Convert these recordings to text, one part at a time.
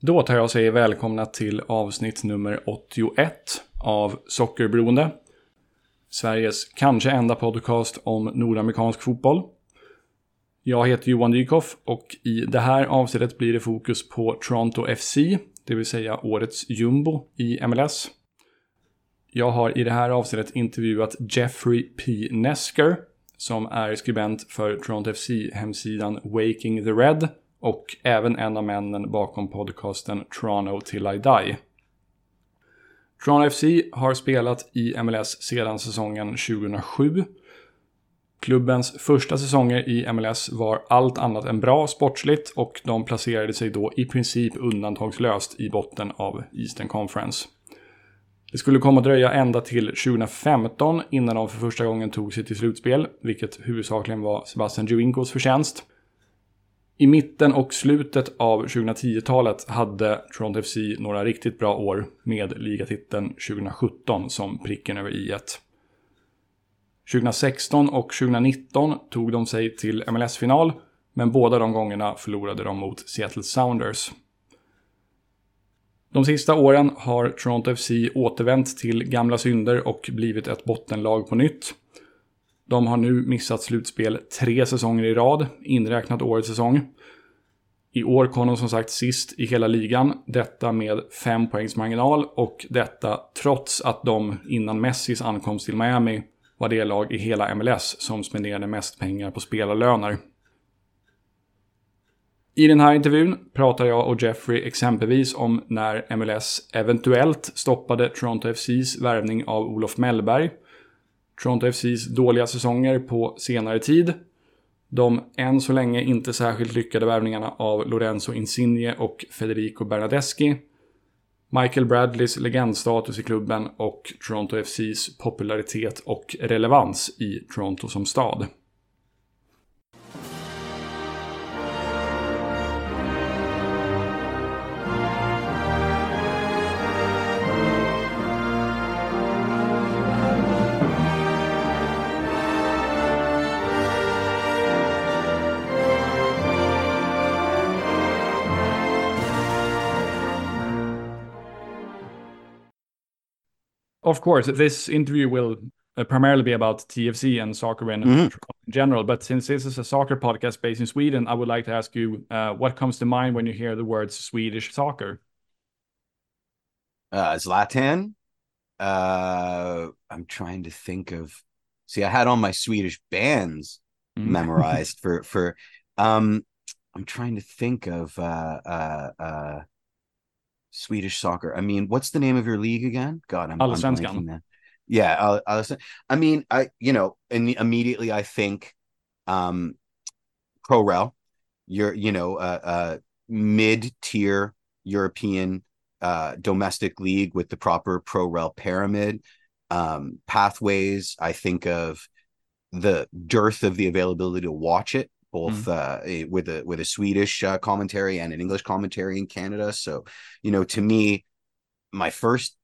Då tar jag och säger välkomna till avsnitt nummer 81 av Sockerberoende. Sveriges kanske enda podcast om nordamerikansk fotboll. Jag heter Johan Dykhoff och i det här avsnittet blir det fokus på Toronto FC, det vill säga årets jumbo i MLS. Jag har i det här avsnittet intervjuat Jeffrey P. Nesker som är skribent för Toronto FC-hemsidan Waking the Red och även en av männen bakom podcasten Toronto Till I Die. Toronto FC har spelat i MLS sedan säsongen 2007. Klubbens första säsonger i MLS var allt annat än bra sportsligt och de placerade sig då i princip undantagslöst i botten av Eastern Conference. Det skulle komma att dröja ända till 2015 innan de för första gången tog sig till slutspel, vilket huvudsakligen var Sebastian Jovinkos förtjänst. I mitten och slutet av 2010-talet hade Toronto FC några riktigt bra år med ligatiteln 2017 som pricken över i 2016 och 2019 tog de sig till MLS-final, men båda de gångerna förlorade de mot Seattle Sounders. De sista åren har Toronto FC återvänt till gamla synder och blivit ett bottenlag på nytt. De har nu missat slutspel tre säsonger i rad, inräknat årets säsong. I år kom de som sagt sist i hela ligan, detta med fem poängs marginal och detta trots att de innan Messis ankomst till Miami var det lag i hela MLS som spenderade mest pengar på spelarlöner. I den här intervjun pratar jag och Jeffrey exempelvis om när MLS eventuellt stoppade Toronto FCs värvning av Olof Mellberg, Toronto FCs dåliga säsonger på senare tid, de än så länge inte särskilt lyckade värvningarna av Lorenzo Insigne och Federico Bernadeschi, Michael Bradleys legendstatus i klubben och Toronto FCs popularitet och relevans i Toronto som stad. Of course, this interview will uh, primarily be about TFC and soccer in, mm-hmm. in, general. But since this is a soccer podcast based in Sweden, I would like to ask you uh, what comes to mind when you hear the words Swedish soccer? Uh, Zlatan. Uh, I'm trying to think of. See, I had all my Swedish bands mm-hmm. memorized for for. Um, I'm trying to think of. Uh, uh, uh, Swedish soccer. I mean, what's the name of your league again? God, I'm, I'm that. Yeah, I'll, I mean, I you know, and immediately I think, um, pro rel. You're you know, uh, uh mid tier European uh domestic league with the proper pro rel pyramid um pathways. I think of the dearth of the availability to watch it both mm. uh, with a with a Swedish uh, commentary and an English commentary in Canada. So, you know, to me, my first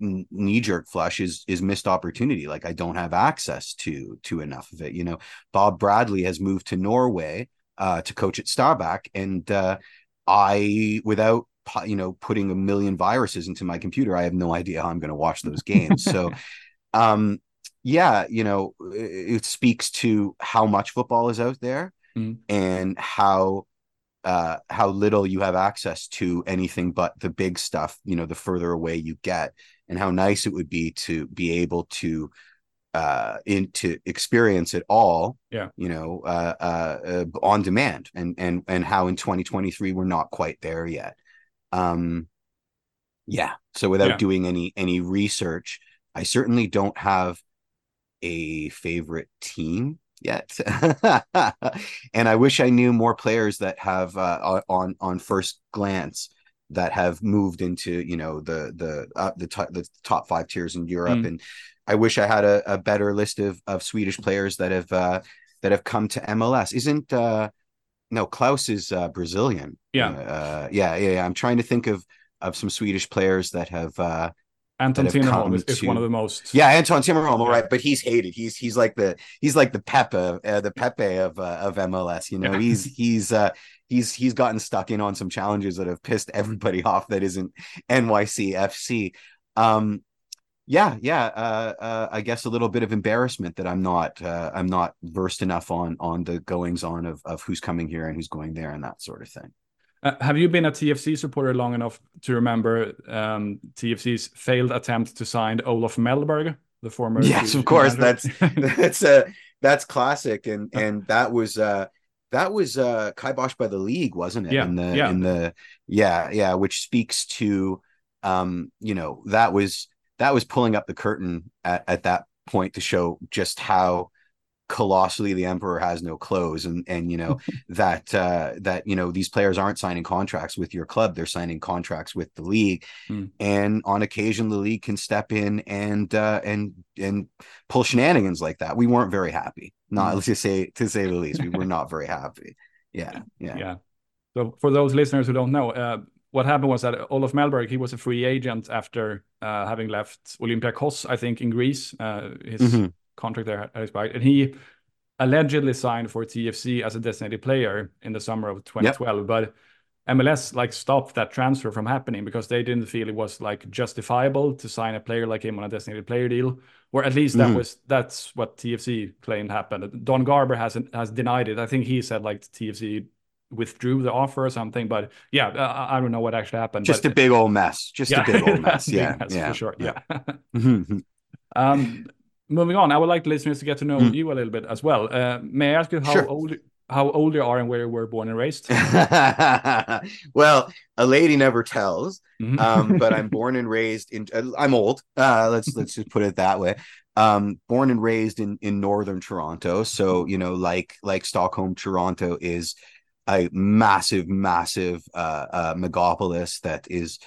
knee jerk flush is is missed opportunity. Like I don't have access to to enough of it. You know, Bob Bradley has moved to Norway uh, to coach at Stabæk, and uh, I without you know putting a million viruses into my computer, I have no idea how I'm going to watch those games. so. um yeah, you know, it speaks to how much football is out there mm. and how uh how little you have access to anything but the big stuff, you know, the further away you get and how nice it would be to be able to uh in to experience it all yeah you know uh, uh, uh on demand and and and how in 2023 we're not quite there yet um yeah so without yeah. doing any any research i certainly don't have a favorite team yet. And i wish i knew more players that have uh, on on first glance that have moved into you know the the uh, the, the top five tiers in europe. Mm. and i wish i had a, a, better list of of swedish players that have uh, that have come to mls isn't uh no klaus is uh, brazilian. Yeah. Uh, yeah yeah. I'm trying to think of of some swedish players that have uh Anton Tinnerholm is, is, one of the most. Yeah, Anton Tinnerholm, right? But he's hated. He's he's like the he's like the Pepe, uh, the Pepe of uh, of MLS. You know, yeah. he's he's uh, he's he's gotten stuck in on some challenges that have pissed everybody off that isn't NYCFC. Um, yeah, yeah. Uh, uh, I guess a little bit of embarrassment that I'm not uh, I'm not versed enough on on the goings on of of who's coming here and who's going there and that sort of thing. Uh, have you been a TFC supporter long enough to remember um, TFC's failed attempt to sign Olof Mellberg, the former? Yes, of course. That's that's uh, that's classic, and and that was uh, that was uh, kiboshed by the league, wasn't it? Yeah, in the yeah. in the yeah yeah, which speaks to um, you know that was that was pulling up the curtain at, at that point to show just how colossally the emperor has no clothes and and you know that uh that you know these players aren't signing contracts with your club they're signing contracts with the league mm. and on occasion the league can step in and uh and and pull shenanigans like that we weren't very happy not mm. let's just say to say the least we were not very happy yeah yeah yeah so for those listeners who don't know uh what happened was that Olof Mellberg, he was a free agent after uh, having left Olympiacos, I think, in Greece. Uh, his mm-hmm. Contract there had expired. And he allegedly signed for TFC as a designated player in the summer of 2012. Yep. But MLS like stopped that transfer from happening because they didn't feel it was like justifiable to sign a player like him on a designated player deal, or at least that mm-hmm. was that's what TFC claimed happened. Don Garber hasn't has denied it. I think he said like TFC withdrew the offer or something. But yeah, I, I don't know what actually happened. Just but, a big old mess. Just yeah, a big old mess. yeah, mess yeah, for sure. Yeah. um, moving on, I would like listeners to get to know mm. you a little bit as well. Uh, may I ask you how sure. old how old you are and where you were born and raised? well, a lady never tells. Mm-hmm. Um, but I'm born and raised in. Uh, I'm old. Uh, let's let's just put it that way. Um, born and raised in in northern Toronto. So you know, like like Stockholm, Toronto is a massive, massive uh, uh, megapolis that is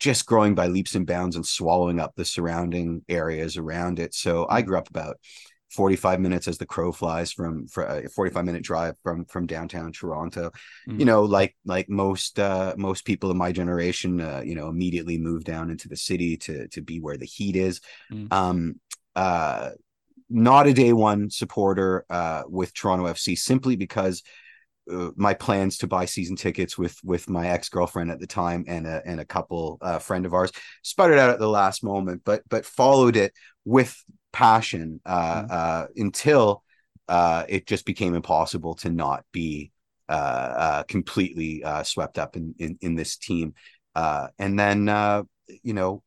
just growing by leaps and bounds and swallowing up the surrounding areas around it. So I grew up about 45 minutes as the crow flies from for a 45 minute drive from from downtown Toronto. Mm. You know, like like most uh most people in my generation uh you know immediately moved down into the city to to be where the heat is. Mm. Um uh not a day one supporter uh with Toronto FC simply because uh, my plans to buy season tickets with with my ex girlfriend at the time and a and a couple uh, friend of ours sputtered out at the last moment, but but followed it with passion uh, mm-hmm. uh, until uh, it just became impossible to not be uh, uh, completely uh, swept up in, in in this team. Uh, and then uh, you know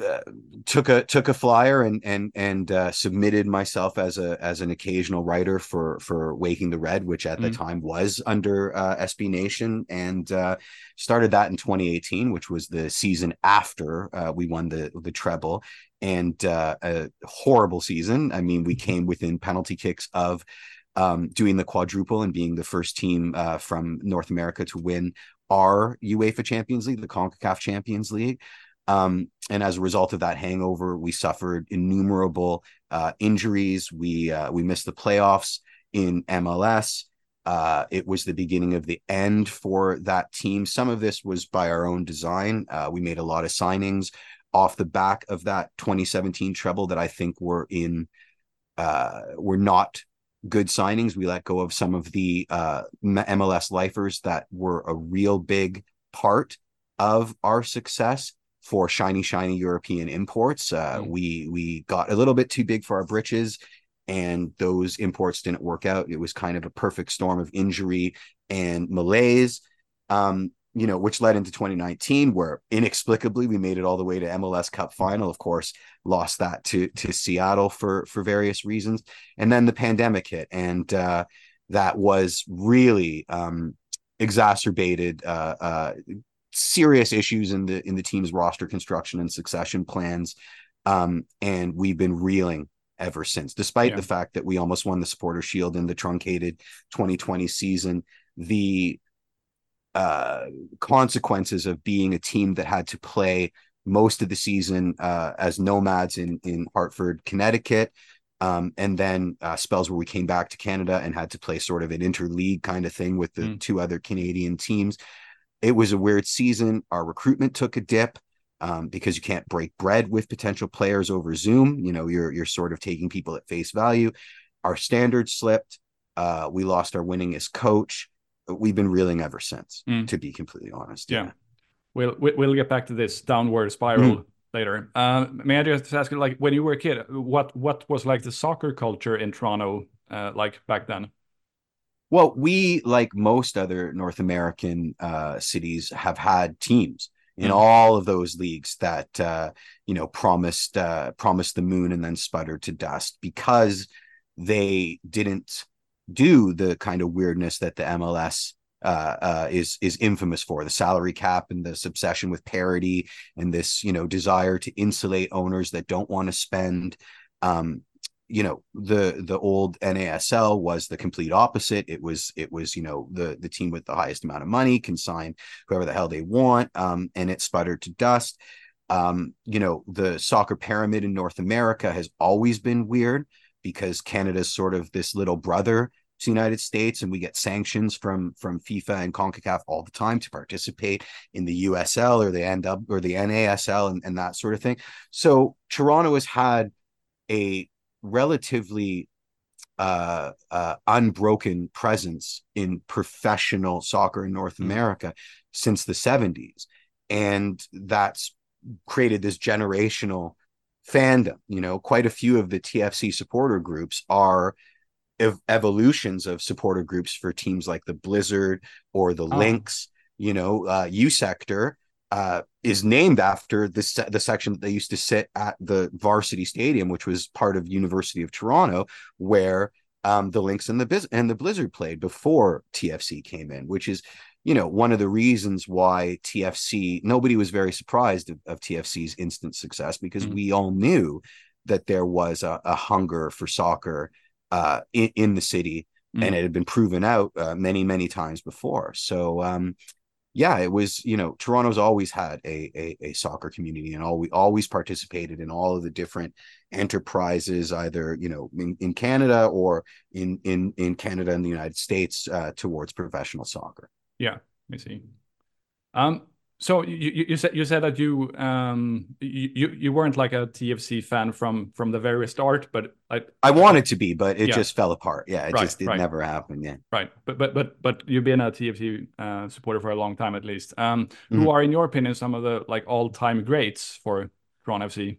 uh, took a took a flyer and and and uh, submitted myself as a as an occasional writer for for Waking the Red, which at mm. the time was under uh, SB Nation, and uh, started that in 2018, which was the season after uh, we won the the treble, and a horrible season. I mean, we mm-hmm. came within penalty kicks of. Um, doing the quadruple and being the first team from North America to win our UEFA Champions League, the CONCACAF Champions League. Um, and as a result of that hangover, we suffered innumerable uh, injuries. We uh, we missed the playoffs in MLS. Uh, it was the beginning of the end for that team. Some of this was by our own design. Uh, we made a lot of signings off the back of that 2017 treble that I think were in uh, were not good signings. We let go of some of the uh, MLS lifers that were a real big part of our success for shiny, shiny European imports. Uh, mm. We we got a little bit too big for our britches, and those imports didn't work out. It was kind of a perfect storm of injury and malaise. Um, you know, which led into 2019, where inexplicably we made it all the way to MLS Cup final. Of course, lost that to to Seattle for for various reasons, and then the pandemic hit, and uh, that was really um, exacerbated uh, uh, serious issues in the in the team's roster construction and succession plans. Um, and we've been reeling ever since, despite yeah. the fact that we almost won the supporter shield in the truncated 2020 season. The uh, consequences of being a team that had to play most of the season uh, as nomads in in Hartford, Connecticut, um, and then uh, spells where we came back to Canada and had to play sort of an interleague kind of thing with the mm. two other Canadian teams it was a weird season. Our recruitment took a dip um, because you can't break bread with potential players over Zoom. You know, you're you're sort of taking people at face value. Our standards slipped. Uh, we lost our winningest coach. we've been reeling ever since. Mm. To be completely honest, yeah. yeah. We'll we'll get back to this downward spiral mm. later. Uh, may I just ask you, like, when you were a kid, what what was like the soccer culture in Toronto uh, like back then? Well, we, like most other North American uh, cities, have had teams in mm. all of those leagues that uh, you know promised uh, promised the moon and then sputtered to dust because they didn't do the kind of weirdness that the MLS uh, uh, is is infamous for the salary cap and this obsession with parity and this you know desire to insulate owners that don't want to spend um, you know the the old NASL was the complete opposite. It was it was you know the the team with the highest amount of money can sign whoever the hell they want, um, and it sputtered to dust. Um, you know the soccer pyramid in North America has always been weird because Canada's sort of this little brother to the United States, and we get sanctions from from FIFA and CONCACAF all the time to participate in the USL or the NW or the NASL and, and that sort of thing. So Toronto has had a relatively uh, uh, unbroken presence in professional soccer in North mm. America since the 70s. And that's created this generational fandom. You know, quite a few of the TFC supporter groups are ev- evolutions of supporter groups for teams like the Blizzard or the oh. Lynx. You know, uh, U Sector uh, is named after the se- the section that they used to sit at the varsity stadium, which was part of University of Toronto, where um, the Lynx and the Biz- and the Blizzard played before TFC came in, which is you know one of the reasons why TFC nobody was very surprised of, of TFC's instant success because mm-hmm. we all knew that there was a, a hunger for soccer uh, in, in the city. Mm-hmm. And it had been proven out uh, many, many times before. So, um, yeah, it was, you know, Toronto's always had a, a, a soccer community and all we always participated in all of the different enterprises, either, you know, in, in Canada or in, in, in Canada and the United States uh, towards professional soccer. Yeah, I see. Um, so you, you said you said that you um you you weren't like a TFC fan from from the very start, but I I wanted to be, but it yeah. just fell apart. Yeah, it right, just it right. never happened. Yeah, right. But but but but you've been a TFC uh, supporter for a long time at least. Um, mm-hmm. who are in your opinion some of the like all time greats for Toronto FC?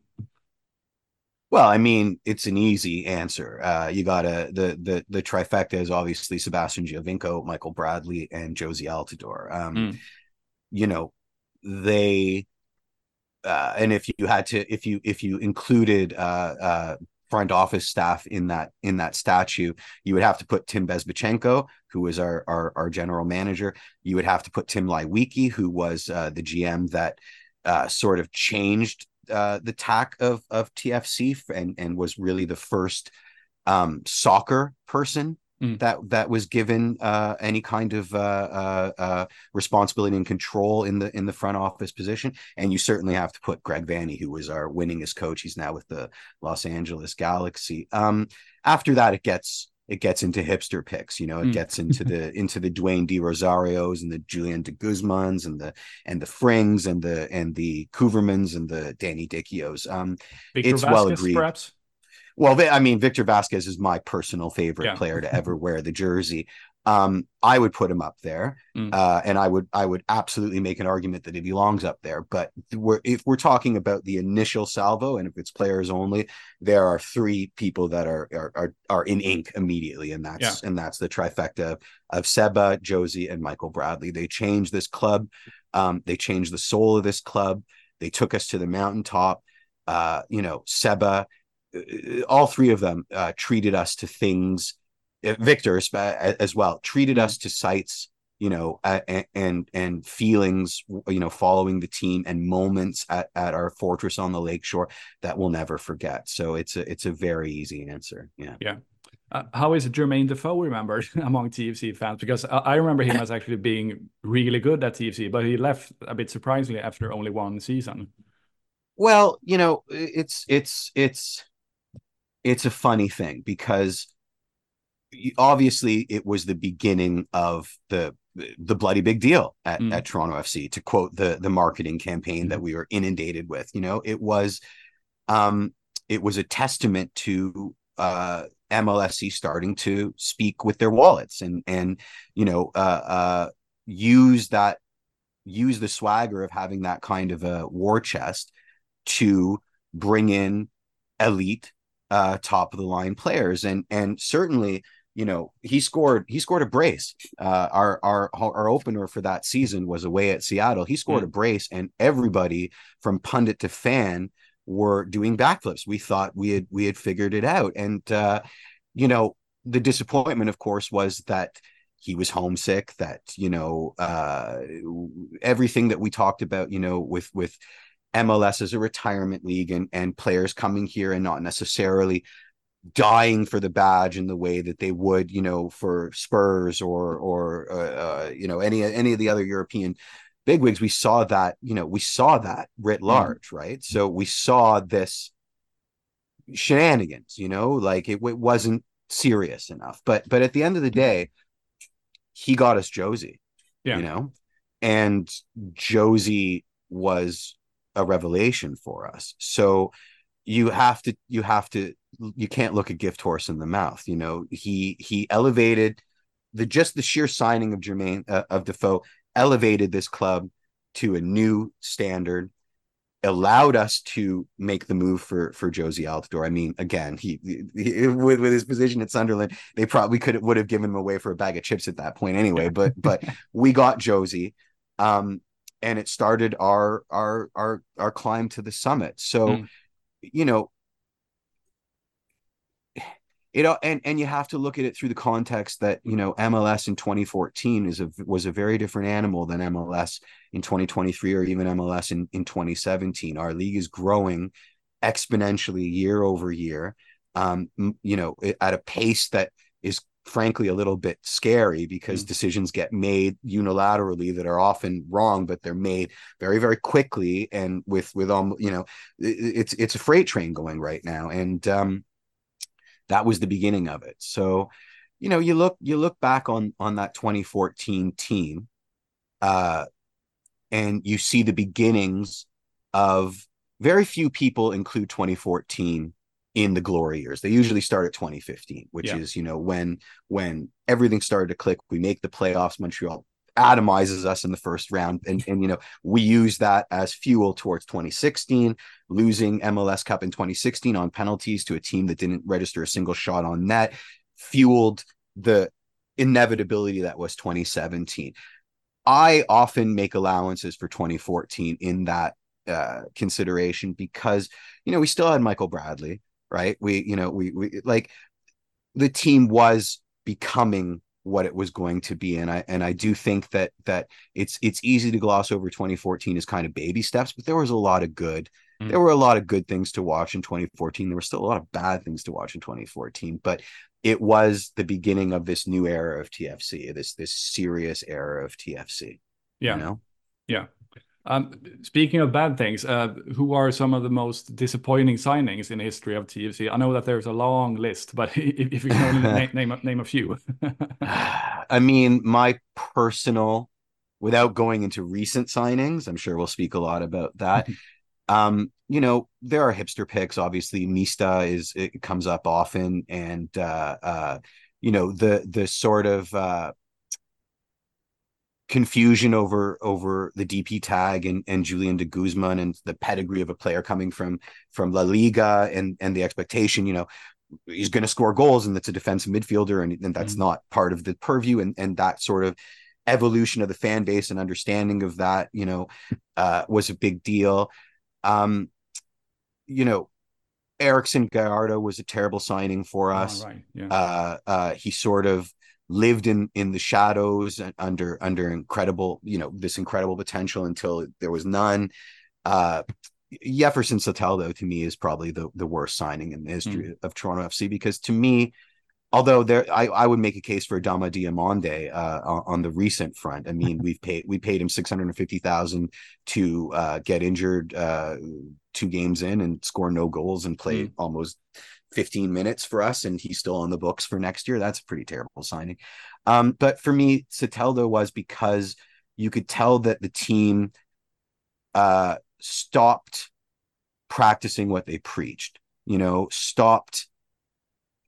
Well, I mean, it's an easy answer. Uh, you got to the the the trifecta is obviously Sebastian Giovinco, Michael Bradley, and Jozy Altidore. Um, mm. You know, they uh, and if you had to if you if you included uh, uh, front office staff in that in that statue you would have to put tim bezbatchenko who was our, our, our general manager. You would have to put tim leiweke who was uh, the gm that uh, sort of changed uh, the tack of of tfc and and was really the first um, soccer person Mm. that that was given uh, any kind of uh, uh, uh, responsibility and control in the in the front office position. And you certainly have to put Greg Vanney, who was our winningest coach. He's now with the Los Angeles Galaxy. Um, after that, it gets it gets into hipster picks. You know, it mm. gets into the into the Dwayne De Rosarios and the Julian de Guzmans and the and the Frings and the and the Koevermans and the Danny Dichios. Um, Victor it's Vázquez, well agreed. Perhaps? Well, I mean, Victor Vázquez is my personal favorite yeah. player to ever wear the jersey. Um, I would put him up there, mm. uh, and I would I would absolutely make an argument that he belongs up there. But we're, if we're talking about the initial salvo, and if it's players only, there are three people that are are are, are in ink immediately, and that's yeah. and that's the trifecta of Seba, Jozy, and Michael Bradley. They changed this club. Um, they changed the soul of this club. They took us to the mountaintop. Uh, you know, Seba all three of them uh, treated us to things. Uh, Victor as well treated us to sights, you know, and, and and feelings, you know, following the team and moments at, at our fortress on the lakeshore that we'll never forget. So it's a it's a very easy answer. Yeah. Yeah. Uh, how is Jermaine Defoe remembered among TFC fans? Because I, I, remember him as actually being really good at TFC, but he left a bit surprisingly after only one season. Well, you know, it's it's it's it's a funny thing because obviously it was the beginning of the the bloody big deal at, mm. at Toronto FC to quote the the marketing campaign mm. that we were inundated with you know it was um it was a testament to uh MLSE starting to speak with their wallets and and you know uh, uh, use that use the swagger of having that kind of a war chest to bring in elite uh, top of the line players. And and certainly you know he scored he scored a brace. Uh, our our our opener for that season was away at Seattle. He scored mm. a brace and everybody from pundit to fan were doing backflips. We thought we had we had figured it out. And uh, you know the disappointment of course was that he was homesick that you know uh, everything that we talked about you know with with MLS as a retirement league and and players coming here and not necessarily dying for the badge in the way that they would you know for Spurs or or uh, uh, you know any any of the other European bigwigs we saw that you know we saw that writ mm-hmm. large mm. right so we saw this shenanigans you know like it, it wasn't serious enough but but at the end of the day he got us Jozy, yeah. you know, and Jozy was a revelation for us. So you have to, you have to, you can't look a gift horse in the mouth. You know, he he elevated the just the sheer signing of Jermaine uh, of Defoe elevated this club to a new standard allowed us to make the move for for Jozy Altidore. I mean, again, he, he, with with his position at Sunderland, they probably could would have given him away for a bag of chips at that point anyway. But but we got Jozy, um, and it started our our our our climb to the summit. So, mm. you know, know and and you have to look at it through the context that you know MLS in 2014 is a was a very different animal than MLS in 2023 or even MLS in in 2017 our league is growing exponentially year over year um you know at a pace that is frankly a little bit scary because mm. decisions get made unilaterally that are often wrong but they're made very very quickly and with with um you know it's it's a freight train going right now and um that was the beginning of it. So, you know, you look you look back on on that 2014 team, uh, and you see the beginnings of very few people include 2014 in the glory years. They usually start at 2015, which yeah. is you know when when everything started to click. We make the playoffs. Montreal atomizes us in the first round. And, and, you know, we use that as fuel towards 2016, losing MLS Cup in 2016 on penalties to a team that didn't register a single shot on net, fueled the inevitability that was 2017. I often make allowances for 2014 in that uh, consideration because, you know, we still had Michael Bradley, right? We, you know, we, we like the team was becoming what it was going to be and i and i do think that that it's it's easy to gloss over 2014 as kind of baby steps but there was a lot of good mm. there were a lot of good things to watch in 2014 there were still a lot of bad things to watch in 2014 but it was the beginning of this new era of tfc this this serious era of tfc yeah you know? yeah um, speaking of bad things, uh, who are some of the most disappointing signings in the history of TFC? I know that there's a long list, but if, if you can only name, name, a, name a few. I mean, my personal, without going into recent signings, I'm sure we'll speak a lot about that. um, you know, there are hipster picks. Obviously, Mista is it comes up often, and uh, uh, you know the the sort of uh, confusion over over the DP tag and and Julian de Guzman and the pedigree of a player coming from from La Liga and and the expectation, you know, he's going to score goals and that's a defensive midfielder and, and that's mm-hmm. not part of the purview and and that sort of evolution of the fan base and understanding of that, you know, uh, was a big deal. Um, you know, Erickson Gallardo was a terrible signing for oh, us. Oh, right. yeah. uh, uh, he sort of lived in in the shadows under under incredible you know this incredible potential until there was none uh Jefferson Soteldo to me is probably the the worst signing in the history mm. of Toronto FC because to me although there I, I would make a case for Adama Diomande uh, on, on, the recent front. I mean, we've paid we paid him 650,000 to uh, get injured uh, two games in and score no goals and play mm. almost 15 minutes for us and he's still on the books for next year. That's a pretty terrible signing. Um, but for me, Soteldo was because you could tell that the team uh, stopped practicing what they preached, you know, stopped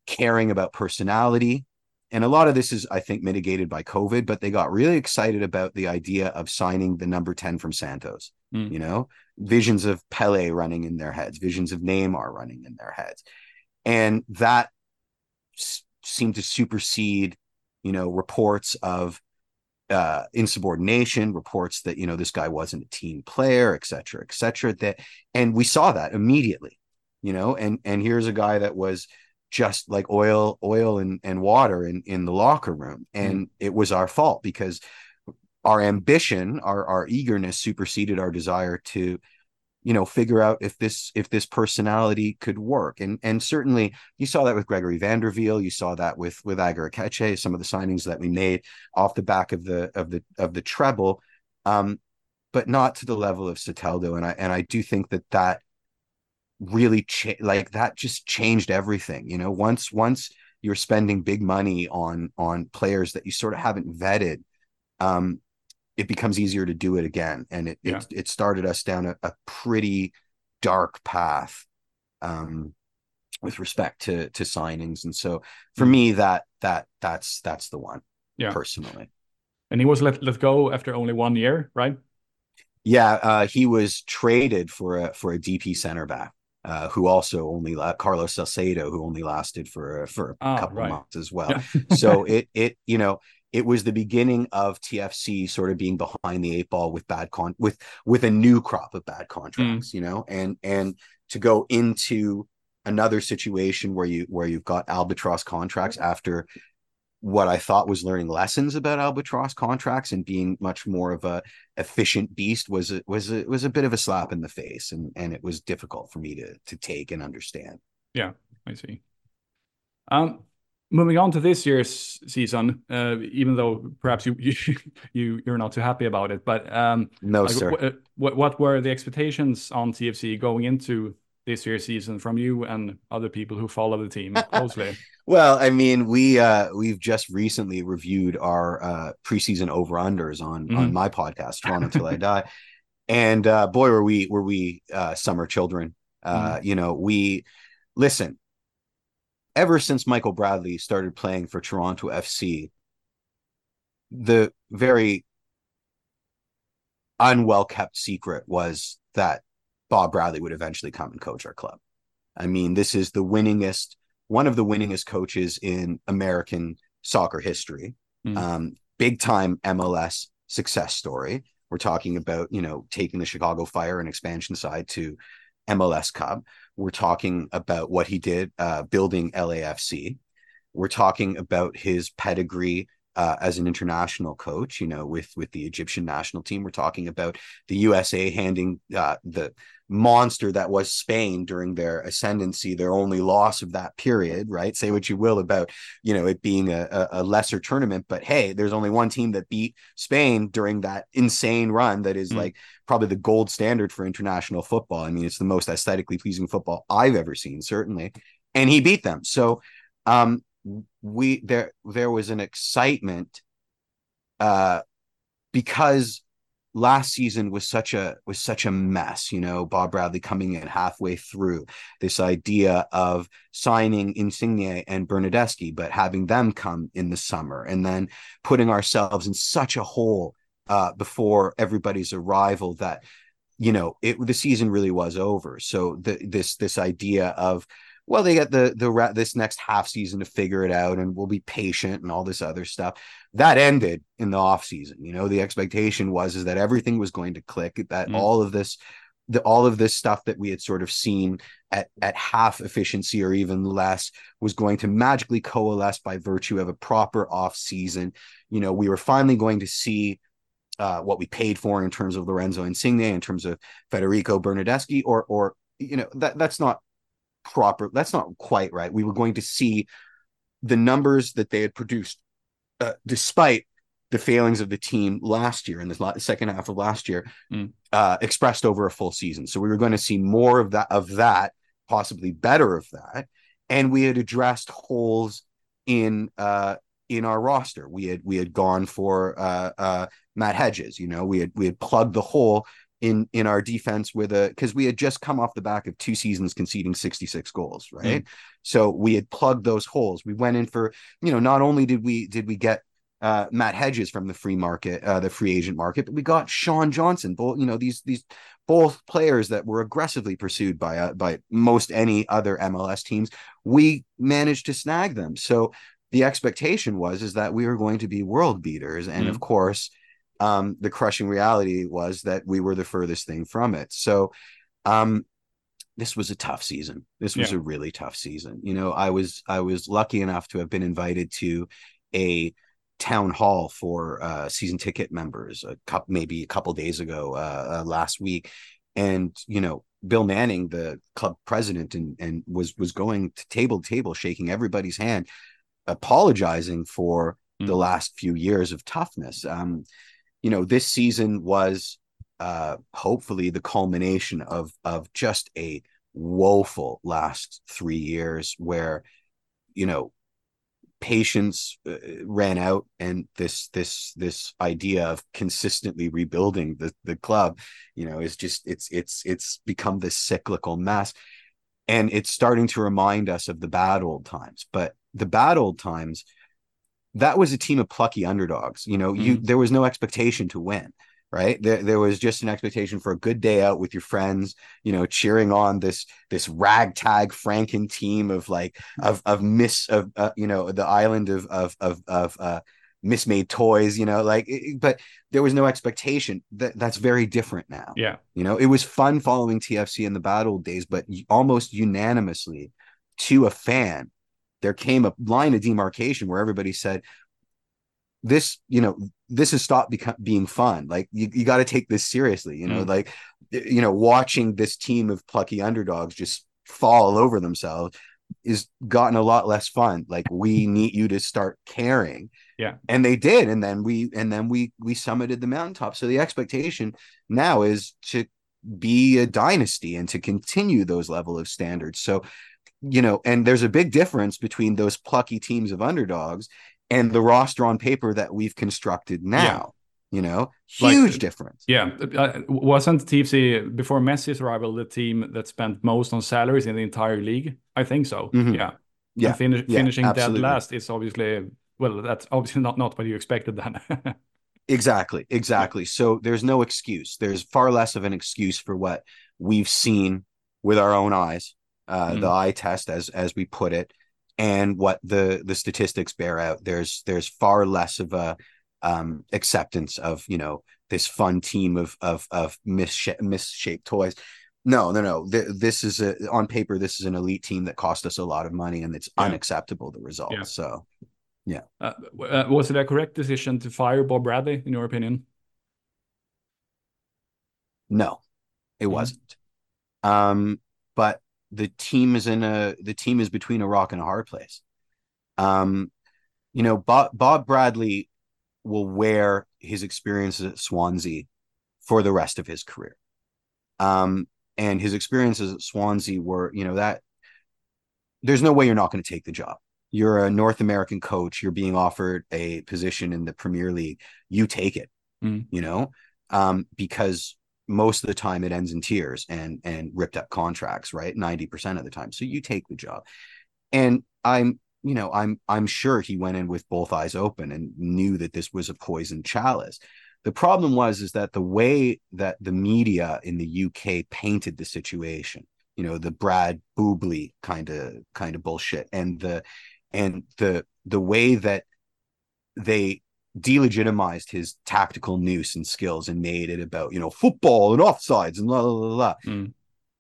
caring about personality. And a lot of this is, I think, mitigated by COVID, but they got really excited about the idea of signing the number 10 from Santos. Mm. You know, visions of Pele running in their heads, visions of Neymar running in their heads. And that s- seemed to supersede, you know, reports of uh, insubordination, reports that you know this guy wasn't a team player, et cetera, et cetera. That and we saw that immediately, you know. And and here's a guy that was just like oil, oil and and water in in the locker room, and mm. it was our fault because our ambition, our our eagerness superseded our desire to you know figure out if this if this personality could work. And and certainly you saw that with Gregory van der Wiel you saw that with with Aketxe some of the signings that we made off the back of the of the of the treble um but not to the level of Soteldo. And I and I do think that that really cha- like that just changed everything you know? Once once you're spending big money on on players that you sort of haven't vetted um it becomes easier to do it again. And it yeah. it, it, started us down a, a pretty dark path um, with respect to to signings. And so for mm me, that that that's that's the one. Yeah. Personally. And he was let let go after only one year, right? Yeah, uh, he was traded for a for a DP center back. Uh, who also only Carlos Salcedo, who only lasted for for a oh, couple right. months as well. Yeah. so it it you know it was the beginning of TFC sort of being behind the eight ball with bad con with with a new crop of bad contracts, mm. you know, and and to go into another situation where you where you've got albatross contracts after what I thought was learning lessons about albatross contracts and being much more of a efficient beast was a, was a, was a bit of a slap in the face and and it was difficult for me to to take and understand. Yeah, I see. Um, moving on to this year's season, uh, even though perhaps you, you you are not too happy about it, but um, no, like, sir. Uh, what what were the expectations on TFC going into this year's season from you and other people who follow the team closely? well, I mean, we uh, we've just recently reviewed our uh, preseason over unders on mm-hmm. on my podcast, Toronto Till I Die, and uh, boy, were we were we uh, summer children. Uh, mm-hmm. You know, we listen ever since Michael Bradley started playing for Toronto FC, the very unwell kept secret was that Bob Bradley would eventually come and coach our club. I mean, this is the winningest, one of the winningest coaches in American soccer history. Mm. Um, big time MLS success story. We're talking about, you know, taking the Chicago Fire and expansion side to MLS Cup. We're talking about what he did uh, building LAFC. We're talking about his pedigree uh, as an international coach, you know, with with the Egyptian national team. We're talking about the USA handing uh, the monster that was Spain during their ascendancy, their only loss of that period, right? Say what you will about, you know, it being a, a lesser tournament, but hey, there's only one team that beat Spain during that insane run that is mm. like probably the gold standard for international football. I mean, it's the most aesthetically pleasing football I've ever seen, certainly. And he beat them. So um we there there was an excitement uh because last season was such a was such a mess you know bob bradley coming in halfway through this idea of signing insigne and bernardeschi but having them come in the summer and then putting ourselves in such a hole uh, before everybody's arrival that you know it the season really was over. So the, this this idea of well they get the the this next half season to figure it out and we'll be patient and all this other stuff. That ended in the off season you know? The expectation was is that everything was going to click that mm. all of this the, all of this stuff that we had sort of seen at at half efficiency or even less was going to magically coalesce by virtue of a proper off season. You know we were finally going to see uh, what we paid for in terms of Lorenzo Insigne, in terms of Federico Bernardeschi, or or you know that that's not proper. That's not quite right. We were going to see the numbers that they had produced, uh, despite the failings of the team last year in the second half of last year, mm. uh, expressed over a full season. So we were going to see more of that, of that, possibly better of that, and we had addressed holes in uh, in our roster. We had we had gone for uh, uh, Matt Hedges. You know, we had we had plugged the hole in in our defense with a because we had just come off the back of two seasons conceding 66 goals right mm. so we had plugged those holes we went in for you know not only did we did we get uh, Matt Hedges from the free market, uh, the free agent market, but we got Sean Johnson. Both, you know, these these both players that were aggressively pursued by uh, by most any other MLS teams. We managed to snag them. So the expectation was is that we were going to be world beaters, and mm of course, um, the crushing reality was that we were the furthest thing from it. So, um, this was a tough season. This was yeah. a really tough season. You know, I was I was lucky enough to have been invited to a town hall for uh, season ticket members a couple maybe a couple days ago uh, uh, last week, and you know Bill Manning, the club president, and and was was going to table to table, shaking everybody's hand, apologizing for mm. the last few years of toughness. Um, you know, this season was uh, hopefully the culmination of of just a woeful last three years where you know patience uh, ran out and this this this idea of consistently rebuilding the the club you know is just it's it's it's become this cyclical mess. And it's starting to remind us of the bad old times but the bad old times that was a team of plucky underdogs. You know, mm-hmm. you there was no expectation to win, right? There, there was just an expectation for a good day out with your friends, you know, cheering on this this ragtag Franken team of like of of miss of uh, you know the island of of of of uh, mismade toys, you know, like but there was no expectation. That that's very different now. Yeah, you know, it was fun following TFC in the bad old days, but almost unanimously to a fan there came a line of demarcation where everybody said this you know this has stopped beca- being fun. Like you, you got to take this seriously you know mm. like you know watching this team of plucky underdogs just fall over themselves is gotten a lot less fun. Like we need you to start caring. Yeah. And they did and then we and then we we summited the mountaintop. So the expectation now is to be a dynasty and to continue those level of standards. So you know, and there's a big difference between those plucky teams of underdogs and the roster on paper that we've constructed now. Yeah. You know, huge like, difference. Yeah, uh, wasn't TFC before Messi's arrival the team that spent most on salaries in the entire league? I think so. Mm-hmm. Yeah, yeah. Yeah finishing absolutely. dead last is obviously well, that's obviously not not what you expected then. exactly, exactly. So there's no excuse. There's far less of an excuse for what we've seen with our own eyes uh, mm. the eye test, as as we put it, and what the the statistics bear out. There's there's far less of a um, acceptance of you know this fun team of of of misshaped, misshaped toys. No, no, no. This is a on paper. This is an elite team that cost us a lot of money, and it's yeah. unacceptable. The results. Yeah. So, yeah. Uh, uh, was it a correct decision to fire Bob Bradley, in your opinion? No, it mm wasn't. Um, but the team is in a the team is between a rock and a hard place. Um, you know, Bob, Bob Bradley will wear his experiences at Swansea for the rest of his career. Um, and his experiences at Swansea were, you know, that there's no way you're not going to take the job. You're a North American coach, you're being offered a position in the Premier League, you take it, mm. you know, um, because most of the time it ends in tears and and ripped up contracts right? 90% of the time. So you take the job. And i'm you know i'm i'm sure he went in with both eyes open and knew that this was a poison chalice. The problem was is that the way that the media in the uk painted the situation you know the brad boobley kind of kind of bullshit and the and the the way that they delegitimized his tactical nous and skills and made it about you know football and offsides and blah blah blah, blah. Mm.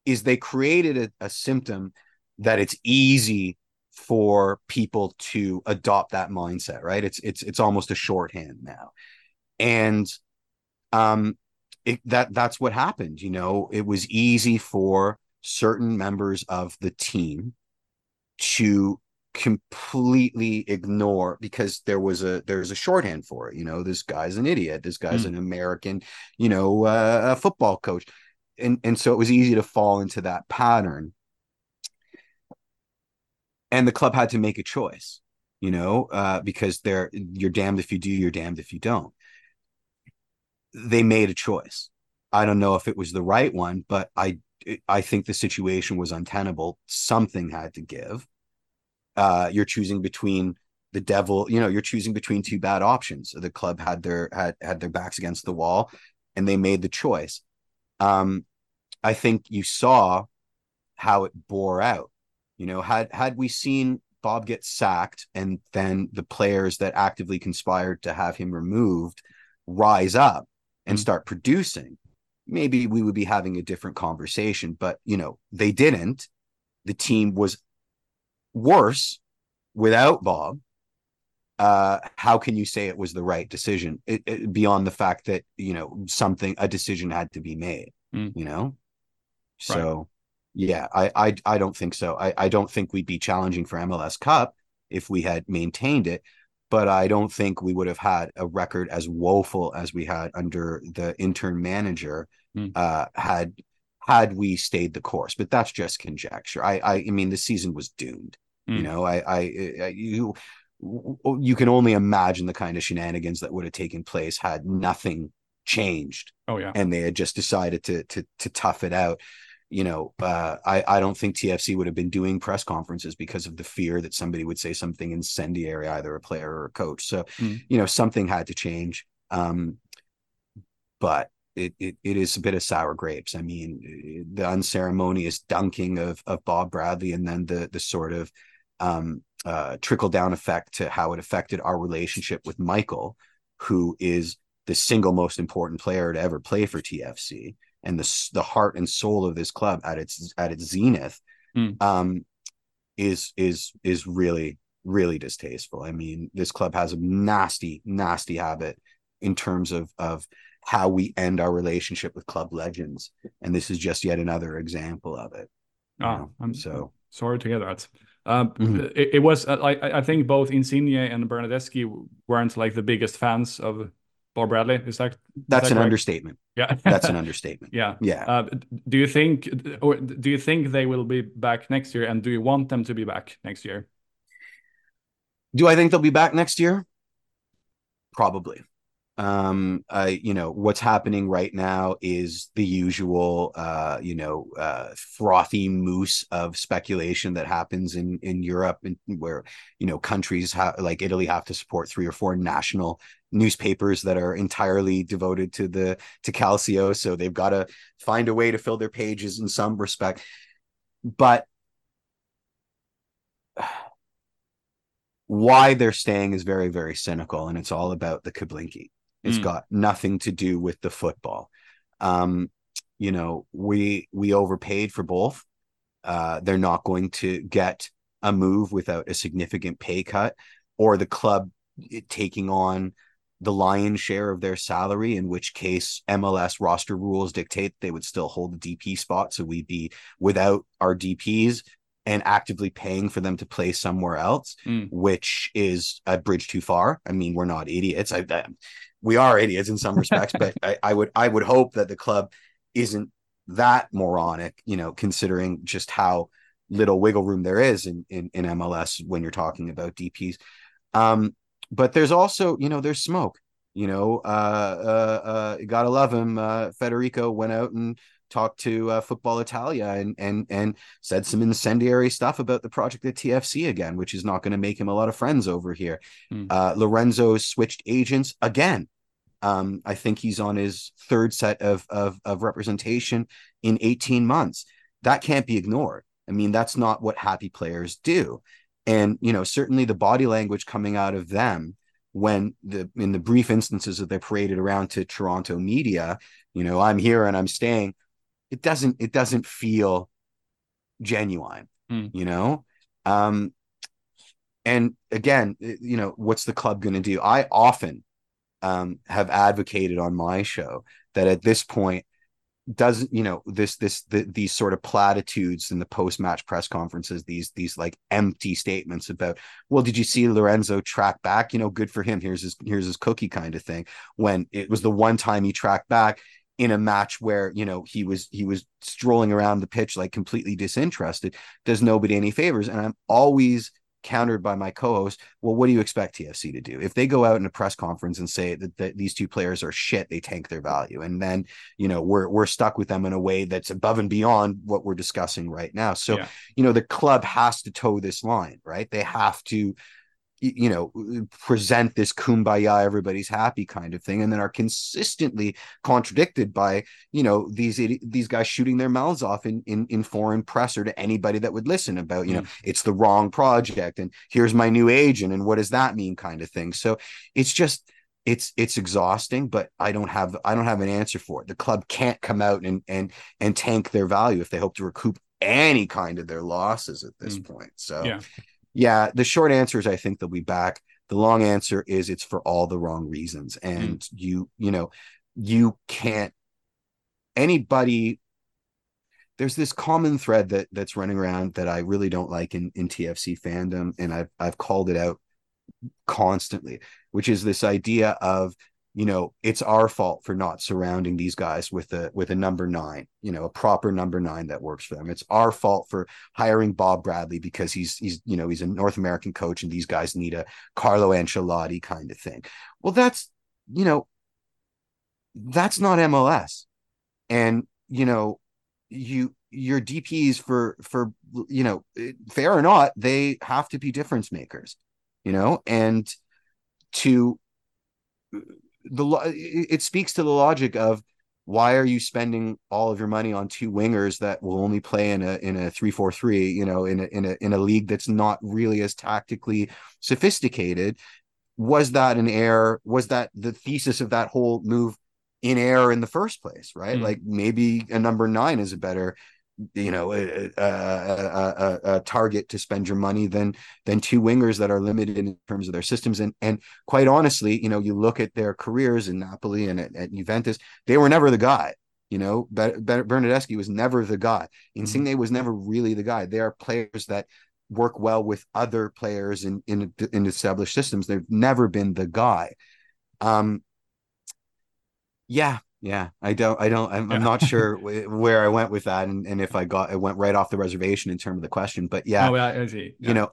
is they created a, a symptom that it's easy for people to adopt that mindset right it's it's it's almost a shorthand now and um it, that that's what happened you know it was easy for certain members of the team to completely ignore because there was a there's a shorthand for it you know this guy's an idiot this guy's mm. an american you know uh, a football coach and and so it was easy to fall into that pattern and the club had to make a choice you know uh, because they're you're damned if you do you're damned if you don't they made a choice I don't know if it was the right one, but I I think the situation was untenable. Something had to give. Uh, you're choosing between the devil, you know, you're choosing between two bad options. The club had their had had their backs against the wall, and they made the choice. Um, I think you saw how it bore out. You know, had had we seen Bob get sacked and then the players that actively conspired to have him removed rise up and mm-hmm. start producing, maybe we would be having a different conversation. But you know, they didn't. The team was worse without Bob. Uh, how can you say it was the right decision it, it, beyond the fact that you know something a decision had to be made mm. you know so right. yeah I, I i don't think so I, I don't think we'd be challenging for mls cup if we had maintained it but i don't think we would have had a record as woeful as we had under the intern manager mm. uh had had we stayed the course but that's just conjecture i i, I mean the season was doomed mm. you know I, I i you you can only imagine the kind of shenanigans that would have taken place had nothing changed. Oh yeah, and they had just decided to to to tough it out. You know, uh, I I don't think TFC would have been doing press conferences because of the fear that somebody would say something incendiary, either a player or a coach. So, mm. you know, something had to change. Um, but it, it it is a bit of sour grapes. I mean, the unceremonious dunking of of Bob Bradley, and then the the sort of um, uh, trickle down effect to how it affected our relationship with Michael, who is the single most important player to ever play for TFC and the the heart and soul of this club at its at its zenith, mm. um, is is is really really distasteful. I mean, this club has a nasty nasty habit in terms of of how we end our relationship with club legends, and this is just yet another example of it. Ah, I'm so sorry to hear that. Um, mm-hmm. it, it, was uh, like I think both Insigne and Bernardeschi weren't like the biggest fans of Bob Bradley. Is that that's that an understatement? Yeah, that's an understatement. Yeah, yeah. Uh, do you think, or do you think they will be back next year? And do you want them to be back next year? Do I think they'll be back next year? Probably um uh you know what's happening right now is the usual uh you know uh frothy mousse of speculation that happens in in Europe and where you know countries have like Italy have to support three or four national newspapers that are entirely devoted to the to Calcio. So they've got to find a way to fill their pages in some respect. But why they're staying is very very cynical and it's all about the Kablinki it's mm. got nothing to do with the football. Um, you know, we we overpaid for both. Uh, they're not going to get a move without a significant pay cut or the club taking on the lion's share of their salary, in which case MLS roster rules dictate they would still hold the DP spot. So we'd be without our DPs and actively paying for them to play somewhere else, mm. which is a bridge too far. I mean, we're not idiots. I, I we are idiots in some respects, but I, I would I would hope that the club isn't that moronic, you know, considering just how little wiggle room there is in, in, in MLS when you're talking about DPs. Um, but there's also, you know, there's smoke. You know, uh, uh, uh, gotta love him. Uh, Federico went out and talked to uh, Football Italia and and and said some incendiary stuff about the project at TFC again, which is not going to make him a lot of friends over here. Mm. Uh, Lorenzo switched agents again. Um, I think he's on his third set of, of of representation in 18 months. That can't be ignored. I mean, that's not what happy players do. And you know, certainly the body language coming out of them when the in the brief instances that they paraded around to Toronto media, you know, I'm here and I'm staying. It doesn't it doesn't feel genuine, mm. you know. Um, and again, you know, what's the club going to do? I often um, have advocated on my show that at this point doesn't you know this this the, these sort of platitudes in the post match press conferences these these like empty statements about well did you see Lorenzo track back you know good for him here's his here's his cookie kind of thing when it was the one time he tracked back in a match where you know he was he was strolling around the pitch like completely disinterested does nobody any favors and I'm always countered by my co-host, well, what do you expect TFC to do? If they go out in a press conference and say that, that these two players are shit, they tank their value. And then, you know, we're we're stuck with them in a way that's above and beyond what we're discussing right now. So, yeah. you know, the club has to toe this line, right? They have to you know present this kumbaya everybody's happy kind of thing and then are consistently contradicted by you know these these guys shooting their mouths off in in, in foreign press or to anybody that would listen about you mm. know it's the wrong project and here's my new agent and what does that mean? kind of thing. So it's just it's it's exhausting but i don't have i don't have an answer for it. The club can't come out and and and tank their value if they hope to recoup any kind of their losses at this mm. point. So yeah yeah, the short answer is I think they'll be back. The long answer is it's for all the wrong reasons. And mm. you, you know, you can't anybody there's this common thread that that's running around that I really don't like in, in TFC fandom, and I've I've called it out constantly, which is this idea of you know it's our fault for not surrounding these guys with a with a number nine you know a proper number nine that works for them. It's our fault for hiring bob bradley because he's he's you know he's a north american coach and these guys need a carlo ancelotti kind of thing. Well that's you know that's not mls and you know you your dps for for you know fair or not they have to be difference makers you know and to the it speaks to the logic of why are you spending all of your money on two wingers that will only play in a in a 3-4-3 you know in a in a in a league that's not really as tactically sophisticated? Was that an error? Was that the thesis of that whole move in error in the first place right? Mm. like maybe a number 9 is a better you know a, a, a, a, target to spend your money than than two wingers that are limited in terms of their systems. And and quite honestly you know you look at their careers in Napoli and at, at Juventus they were never the guy you know? Bernardeschi was never the guy. Insigne mm-hmm. was never really the guy. They are players that work well with other players in in, in established systems. They've never been the guy. Um yeah yeah i don't i don't i'm, yeah. I'm not sure where i went with that and, and if i got it went right off the reservation in terms of the question but yeah oh, I see. Yeah. you know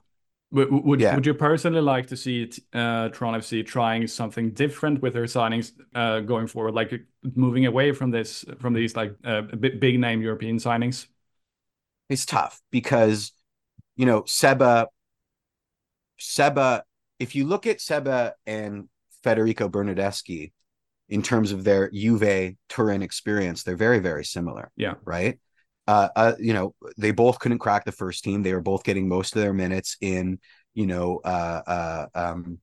would would, yeah. would you personally like to see uh, Toronto FC trying something different with their signings uh, going forward, like moving away from this from these like uh, big name European signings? It's tough because you know Seba, Seba. If you look at Seba and Federico Bernardeschi, in terms of their Juve Turin experience, they're very, very similar. Yeah. Right. Uh, uh, you know, they both couldn't crack the first team. They were both getting most of their minutes in, you know, uh, uh, um,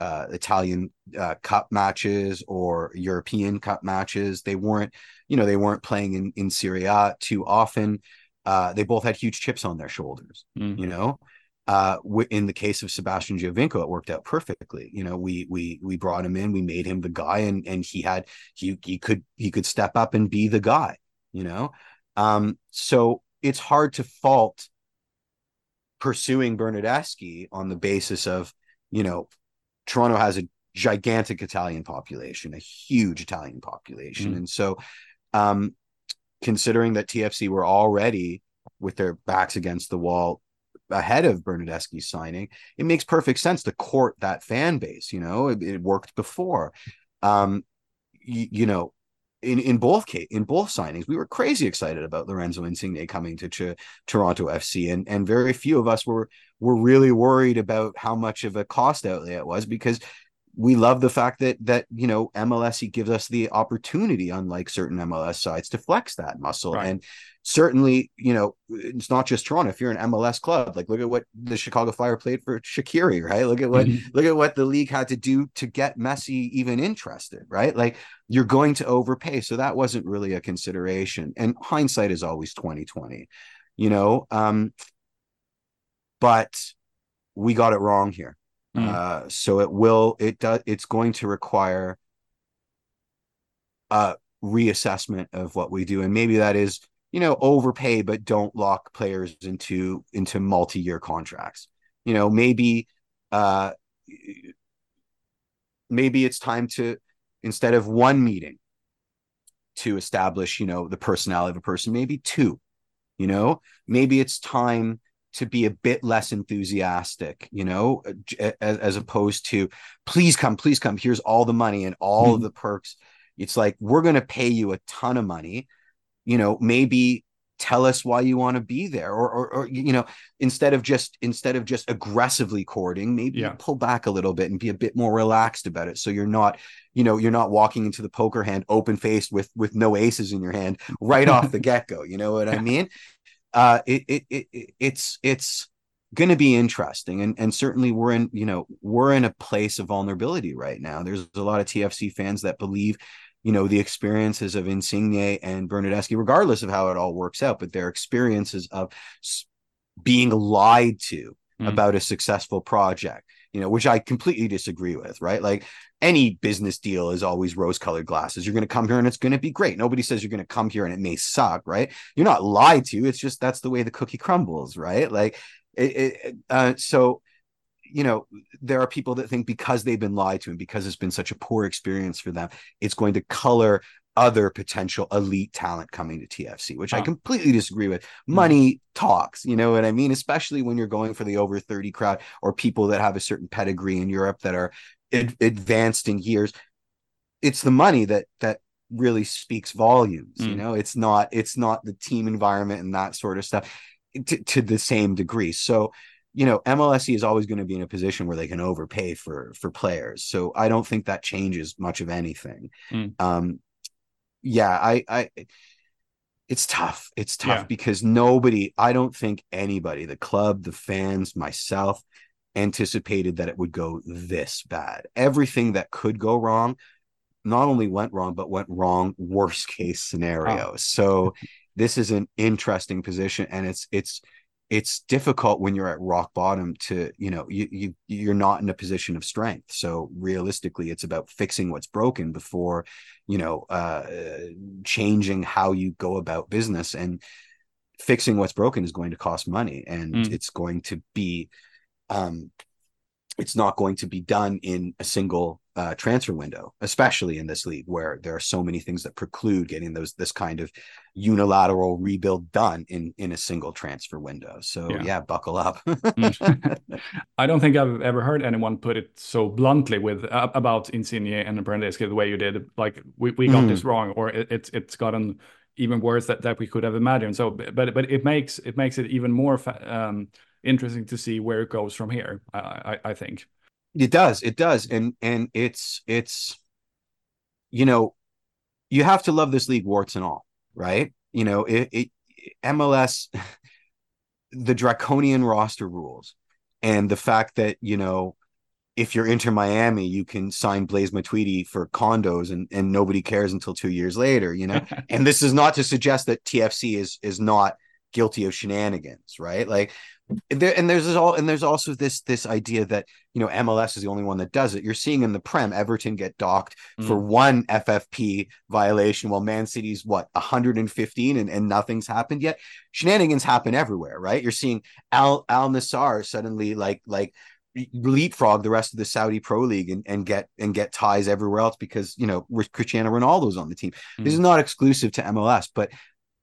uh, Italian uh, cup matches or European cup matches. They weren't, you know, they weren't playing in in Serie A too often. Uh, they both had huge chips on their shoulders. Mm-hmm. You know, uh, in the case of Sebastian Giovinco, it worked out perfectly. You know, we we we brought him in, we made him the guy, and and he had he he could he could step up and be the guy. You know, um, so it's hard to fault pursuing Bernardeschi on the basis of you know Toronto has a gigantic Italian population, a huge Italian population, mm. and so um, considering that TFC were already with their backs against the wall ahead of Bernardeschi's signing, it makes perfect sense to court that fan base. You know, it, it worked before. Um, you, you know, in in both case in both signings, we were crazy excited about Lorenzo Insigne coming to Ch- Toronto FC, and and very few of us were were really worried about how much of a cost outlay it was because we love the fact that that you know MLS gives us the opportunity, unlike certain MLS sides, to flex that muscle. Right. And certainly, you know, it's not just Toronto. If you're an MLS club, like look at what the Chicago Fire played for Shaqiri, right? Look at what mm-hmm. look at what the league had to do to get Messi even interested, right? Like you're going to overpay. So that wasn't really a consideration. And hindsight is always 2020, you know. Um, but we got it wrong here. Mm. Uh, so it will it does it's going to require a reassessment of what we do, and maybe that is you know overpay, but don't lock players into into multi year contracts. You know, maybe uh, maybe it's time to instead of one meeting to establish you know the personality of a person, maybe two. You know, maybe it's time to be a bit less enthusiastic, you know, as, as opposed to please come, please come. Here's all the money and all mm-hmm. of the perks. It's like we're going to pay you a ton of money. You know, maybe tell us why you want to be there or, or, or you know instead of just instead of just aggressively courting maybe yeah. pull back a little bit and be a bit more relaxed about it so you're not you know you're not walking into the poker hand open faced with with no aces in your hand right off the get-go you know what i mean uh it, it, it it's it's going to be interesting. And and certainly we're in you know we're in a place of vulnerability right now. There's a lot of tfc fans that believe you know the experiences of Insigne and Bernardeschi, regardless of how it all works out, but their experiences of being lied to mm. about a successful project, you know, which I completely disagree with, right? Like any business deal is always rose colored glasses. You're going to come here and it's going to be great. Nobody says you're going to come here and it may suck, right? You're not lied to. It's just that's the way the cookie crumbles, right? Like, it, it, uh, so you know, there are people that think because they've been lied to and because it's been such a poor experience for them, it's going to color other potential elite talent coming to TFC, which huh. I completely disagree with. Hmm. Money talks, you know what I mean? Especially when you're going for the over 30 crowd or people that have a certain pedigree in Europe that are ad- advanced in years. It's the money that that really speaks volumes, mm. you hmm. know. It's not it's not the team environment and that sort of stuff to, to the same degree. So you know MLSE is always going to be in a position where they can overpay for for players. So I don't think that changes much of anything. Mm. Um, yeah, I, I, it's tough. It's tough yeah. because nobody, I don't think anybody, the club, the fans, myself, anticipated that it would go this bad. Everything that could go wrong not only went wrong, but went wrong worst case scenario. Oh. So this is an interesting position, and it's it's it's difficult when you're at rock bottom to you know you, you you're not in a position of strength so realistically it's about fixing what's broken before you know uh changing how you go about business and fixing what's broken is going to cost money and mm. it's going to be um it's not going to be done in a single uh, transfer window, especially in this league where there are so many things that preclude getting those this kind of unilateral rebuild done in in a single transfer window. So yeah, yeah buckle up. Mm. I don't think I've ever heard anyone put it so bluntly with uh, about Insigne and Bernardeschi the way you did. Like we, we got mm. this wrong, or it, it's it's gotten even worse that, that we could have imagined. So, but but it makes it makes it even more um, interesting to see where it goes from here. I, I, I think. It does. It does. And and it's it's you know, you have to love this league warts and all, right? You know, it, it MLS the draconian roster rules and the fact that, you know, if you're Inter Miami, you can sign Blaise Matuidi for condos and, and nobody cares until two years later, you know. and this is not to suggest that TFC is is not guilty of shenanigans, right? Like there and there's all and there's also this this idea that you know MLS is the only one that does it. You're seeing in the Prem Everton get docked mm. for one FFP violation, while Man City's what 115 and, and nothing's happened yet. Shenanigans happen everywhere, right? You're seeing Al Al Nassr suddenly like like leapfrog the rest of the Saudi Pro League and, and get and get ties everywhere else because you know Cristiano Ronaldo's on the team. Mm. This is not exclusive to MLS, but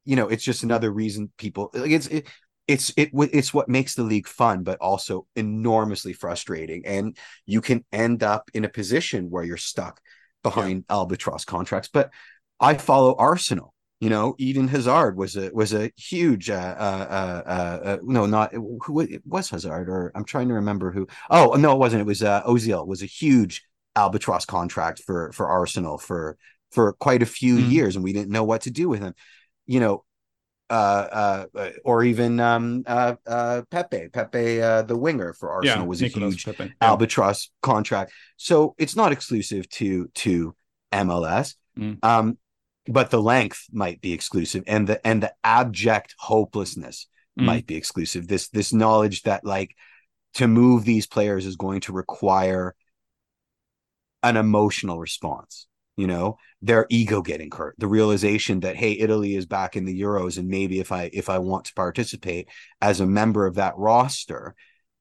you know it's just another reason people like it's it, it's it it's what makes the league fun but also enormously frustrating and you can end up in a position where you're stuck behind yeah. albatross contracts but i follow arsenal you know eden hazard was a was a huge uh, uh, uh, uh no not who it was hazard or i'm trying to remember who oh no it wasn't it was uh ozil was a huge albatross contract for for arsenal for for quite a few mm. years and we didn't know what to do with him you know uh, uh, or even um, uh, uh, Pepe, Pepe, uh, the winger for Arsenal, yeah, was Nicolas a huge Pepe. Yeah. albatross contract. So it's not exclusive to to MLS, mm. um, but the length might be exclusive, and the and the abject hopelessness mm. might be exclusive. This this knowledge that like to move these players is going to require an emotional response you know their ego getting hurt the realization that hey italy is back in the euros and maybe if i if i want to participate as a member of that roster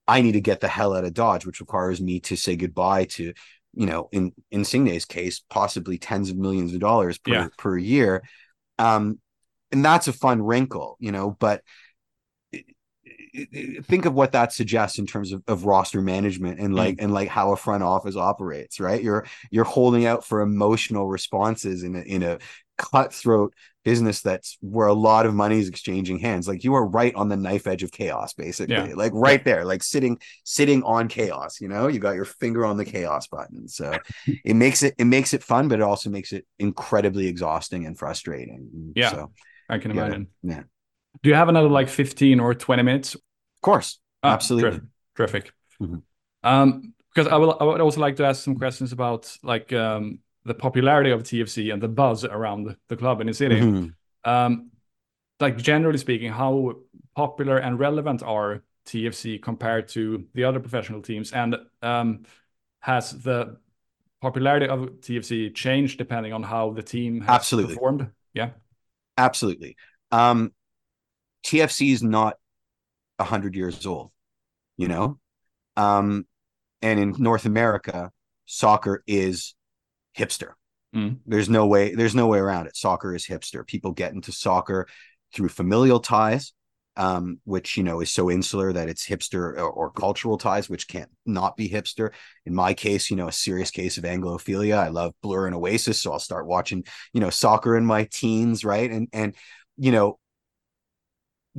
i need to get the hell out of dodge which requires me to say goodbye to you know in Insigne's case possibly tens of millions of dollars per, yeah. per year um and that's a fun wrinkle you know but think of what that suggests in terms of, of roster management and like mm. and like how a front office operates right? You're you're holding out for emotional responses in a, in a cutthroat business that's where a lot of money is exchanging hands. Like you are right on the knife edge of chaos basically. Yeah. like right there like sitting sitting on chaos you know? You got your finger on the chaos button. So it makes it it makes it fun but it also makes it incredibly exhausting and frustrating. Yeah so i can imagine. Yeah. Do you have another like 15 or 20 minutes of course oh, absolutely terrific mm-hmm. um because I, will, I would also like to ask some questions about like um the popularity of TFC and the buzz around the club in the city. Mm-hmm. Um, like generally speaking, how popular and relevant are TFC compared to the other professional teams? And um, has the popularity of TFC changed depending on how the team has Absolutely. performed? Yeah, absolutely. Um, TFC is not hundred years old, you know, um, and in North America, soccer is hipster. Mm. There's no way. There's no way around it. Soccer is hipster. People get into soccer through familial ties, um, which you know is so insular that it's hipster or, or, cultural ties, which can't not be hipster. In my case, you know, a serious case of Anglophilia. I love Blur and Oasis, so I'll start watching, you know, soccer in my teens, right? And and you know,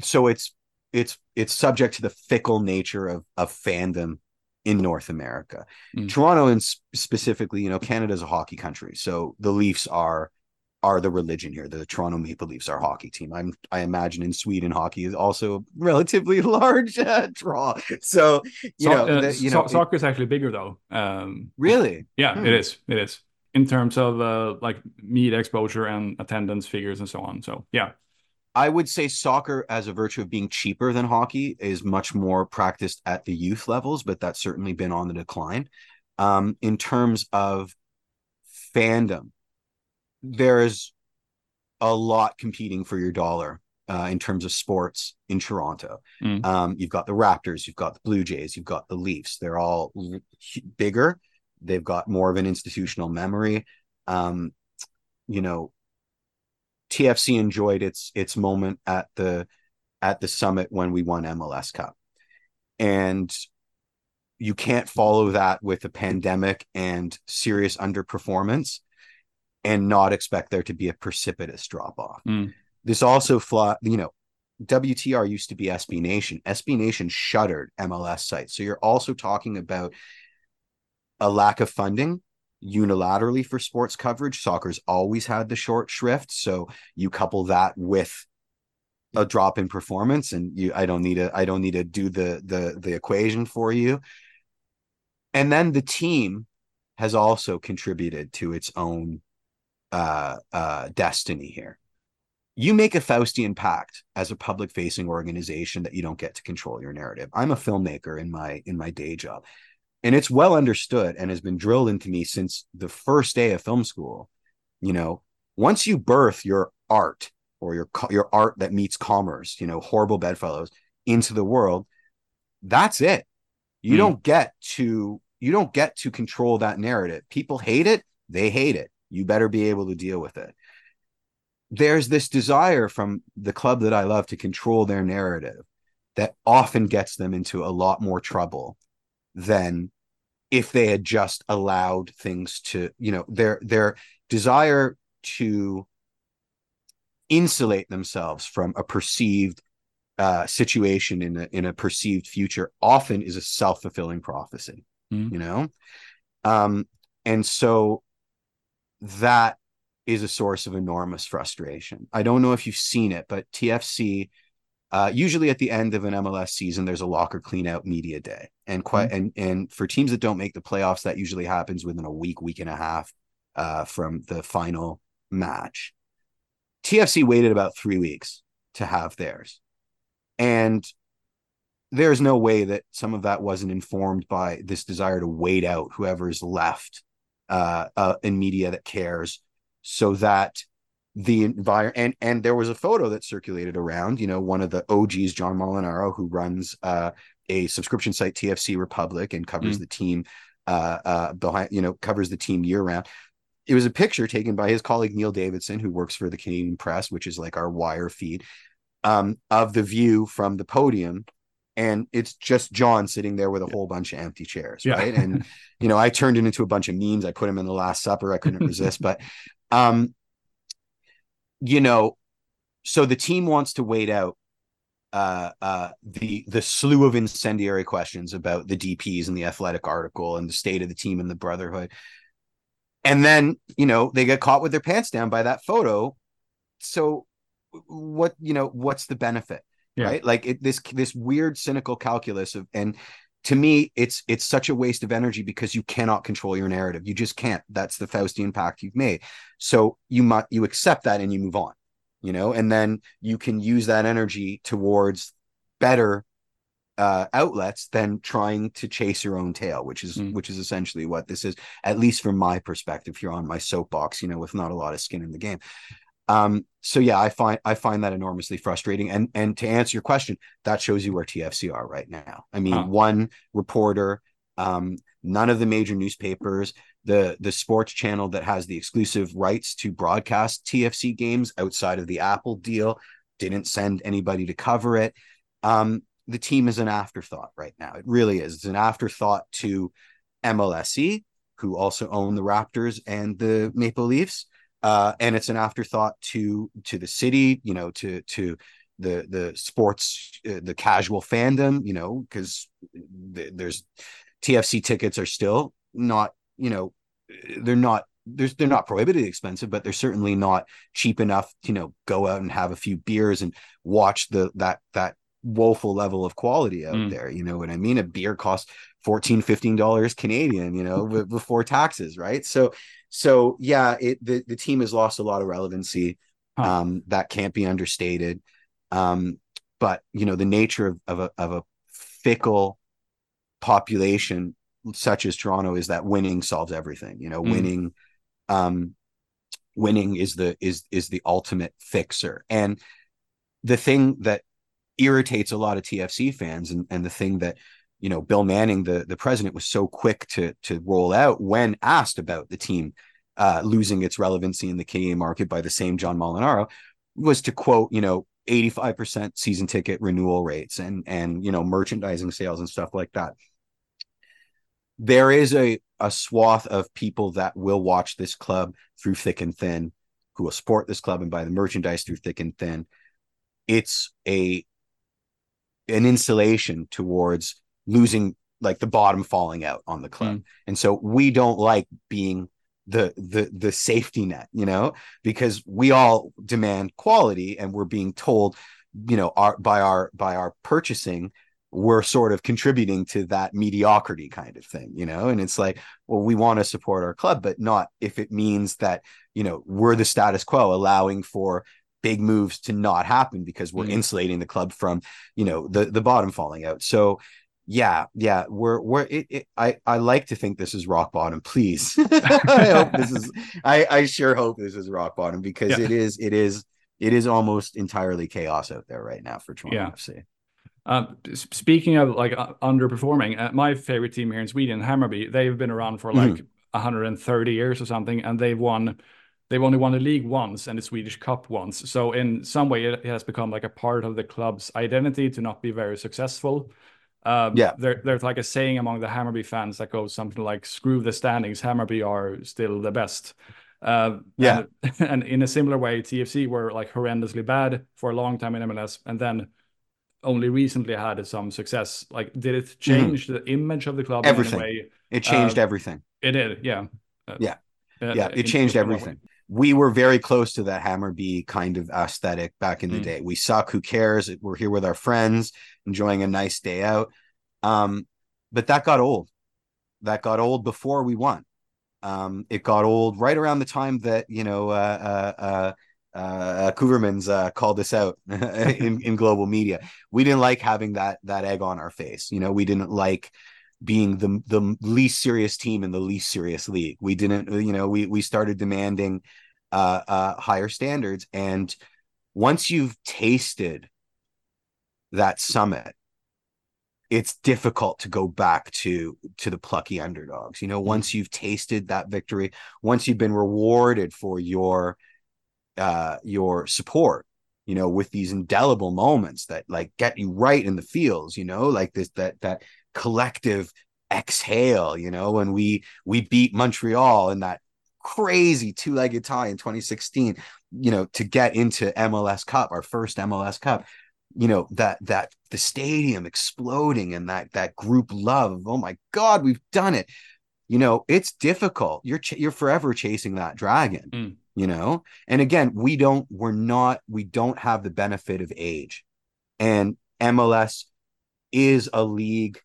so it's it's it's subject to the fickle nature of of fandom in North America. Mm. Toronto and specifically, you know, Canada is a hockey country, so the Leafs are are the religion here. The Toronto Maple Leafs are hockey team. I'm I imagine in Sweden hockey is also relatively large uh, draw. So you so, know, uh, the, you so- know, soccer is actually bigger though. Um, really? Yeah, hmm. it is. It is in terms of uh, like media exposure and attendance figures and so on. So yeah, I would say soccer, as a virtue of being cheaper than hockey, is much more practiced at the youth levels, but that's certainly been on the decline. Um, in terms of fandom, there's a lot competing for your dollar uh, in terms of sports in Toronto. Mm. Um, you've got the Raptors, you've got the Blue Jays, you've got the Leafs. They're all bigger. They've got more of an institutional memory. Um, you know, TFC enjoyed its its moment at the at the summit when we won MLS Cup. And you can't follow that with a pandemic and serious underperformance and not expect there to be a precipitous drop off. Mm. This also fly, you know, WTR used to be SB Nation. SB Nation shuttered MLS sites. So you're also talking about a lack of funding unilaterally for sports coverage. Soccer's always had the short shrift, so you couple that with a drop in performance, and you I don't need to I don't need to do the the the equation for you. And then the team has also contributed to its own uh, uh, destiny here. You make a Faustian pact as a public facing organization that you don't get to control your narrative. I'm a filmmaker in my in my day job and it's well understood and has been drilled into me since the first day of film school. You know once you birth your art or your your art that meets commerce you know horrible bedfellows into the world that's it. You mm. don't get to you don't get to control that narrative. People hate it they hate it. You better be able to deal with it. There's this desire from the club that i love to control their narrative that often gets them into a lot more trouble than if they had just allowed things to you know their their desire to insulate themselves from a perceived uh, situation in a in a perceived future often is a self-fulfilling prophecy mm. you know um and so that is a source of enormous frustration i don't know if you've seen it but tfc uh, usually at the end of an MLS season, there's a locker cleanout media day, and quite mm-hmm. and and for teams that don't make the playoffs, that usually happens within a week, week and a half uh, from the final match. TFC waited about three weeks to have theirs, and there's no way that some of that wasn't informed by this desire to wait out whoever's left uh, uh, in media that cares, so that the environment and and there was a photo that circulated around you know one of the og's john molinaro who runs uh, a subscription site tfc republic and covers mm. the team uh, uh, behind you know covers the team year round it was a picture taken by his colleague neil davidson who works for the canadian press which is like our wire feed um, of the view from the podium and it's just John sitting there with a whole bunch of empty chairs, Yeah. right? And you know, I turned it into a bunch of memes. I put him in the Last Supper. I couldn't resist, but um, you know, so the team wants to wait out uh uh the the slew of incendiary questions about the DPs and the athletic article and the state of the team and the brotherhood. And then, you know, they get caught with their pants down by that photo. So what, you know, what's the benefit? Yeah. Right? Like it, this this weird cynical calculus of and to me it's it's such a waste of energy because you cannot control your narrative. You just can't. That's the Faustian pact you've made. So you must you accept that and you move on you know and then you can use that energy towards better uh, outlets than trying to chase your own tail which is Mm. which is essentially what this is at least from my perspective here on my soapbox you know with not a lot of skin in the game um so yeah i find i find that enormously frustrating and and to answer your question that shows you where tfc are right now i mean Huh. one reporter um none of the major newspapers the the sports channel that has the exclusive rights to broadcast TFC games outside of the Apple deal didn't send anybody to cover it. Um, the team is an afterthought right now. It really is. It's an afterthought to MLSE, who also own the Raptors and the Maple Leafs, uh, and it's an afterthought to to the city. You know, to to the the sports, uh, the casual fandom. You know, because th- there's TFC tickets are still not you know they're not there's they're not prohibitively expensive but they're certainly not cheap enough to you know go out and have a few beers and watch the that that woeful level of quality out Mm. there you know what i mean a beer costs 14 15 dollars canadian you know before taxes right so so yeah it the, the team has lost a lot of relevancy Huh. um that can't be understated um but you know the nature of, of a of a fickle population such as Toronto is that winning solves everything. You know, Mm. winning, um, winning is the is is the ultimate fixer. And the thing that irritates a lot of TFC fans, and and the thing that you know Bill Manning, the the president, was so quick to to roll out when asked about the team uh, losing its relevancy in the KA market by the same John Molinaro, was to quote, you know. 85% season ticket renewal rates and and you know merchandising sales and stuff like that there is a a swath of people that will watch this club through thick and thin, who will support this club and buy the merchandise through thick and thin. It's a an insulation towards losing like the bottom falling out on the club. Mm. And so we don't like being the the the safety net, you know, because we all demand quality and we're being told, you know, our by our by our purchasing we're sort of contributing to that mediocrity kind of thing, you know? And it's like, well, we want to support our club, but not if it means that, you know, we're the status quo, allowing for big moves to not happen because we're Mhm. insulating the club from, you know, the the bottom falling out. So yeah, yeah, we're we're it, it, I I like to think this is rock bottom. Please, I hope this is. I I sure hope this is rock bottom because Yeah. it is it is it is almost entirely chaos out there right now for Toronto Yeah. FC. Uh, s- speaking of like uh, underperforming, uh, my favorite team here in Sweden, Hammarby, they've been around for like 130 years or something, and they've won. They've only won the league once and the Swedish Cup once. So in some way, it, it has become like a part of the club's identity to not be very successful. Um, Yeah. there, there's like a saying among the Hammarby fans that goes something like "Screw the standings, Hammarby are still the best." Uh, Yeah. and, and in a similar way, TFC were like horrendously bad for a long time in MLS, and then only recently had some success. Like, did it change the image of the club Mm-hmm. Everything. in any way? It changed Uh, everything. It did, yeah. Uh, Yeah. uh, yeah, it changed everything. We were very close to that Hammarby kind of aesthetic back in the Mm. day. We suck, who cares? We're here with our friends, enjoying a nice day out. Um, but that got old. That got old before we won. Um, it got old right around the time that you know uh, uh, uh, uh, Koevermans uh, called us out in, in global media. We didn't like having that that egg on our face. You know, we didn't like being the the least serious team in the least serious league. We didn't, you know, we we started demanding uh, uh, higher standards. And once you've tasted that summit, it's difficult to go back to to the plucky underdogs. You know, once you've tasted that victory, once you've been rewarded for your uh your support you know, with these indelible moments that like get you right in the feels, you know, like this that that collective exhale, you know, when we we beat Montreal in that crazy two-legged tie in 2016, you know, to get into MLS Cup, our first MLS Cup you know that that the stadium exploding and that that group love oh my god we've done it. You know it's difficult. You're ch- you're forever chasing that dragon mm. you know? And again we don't we're not we don't have the benefit of age. And MLS is a league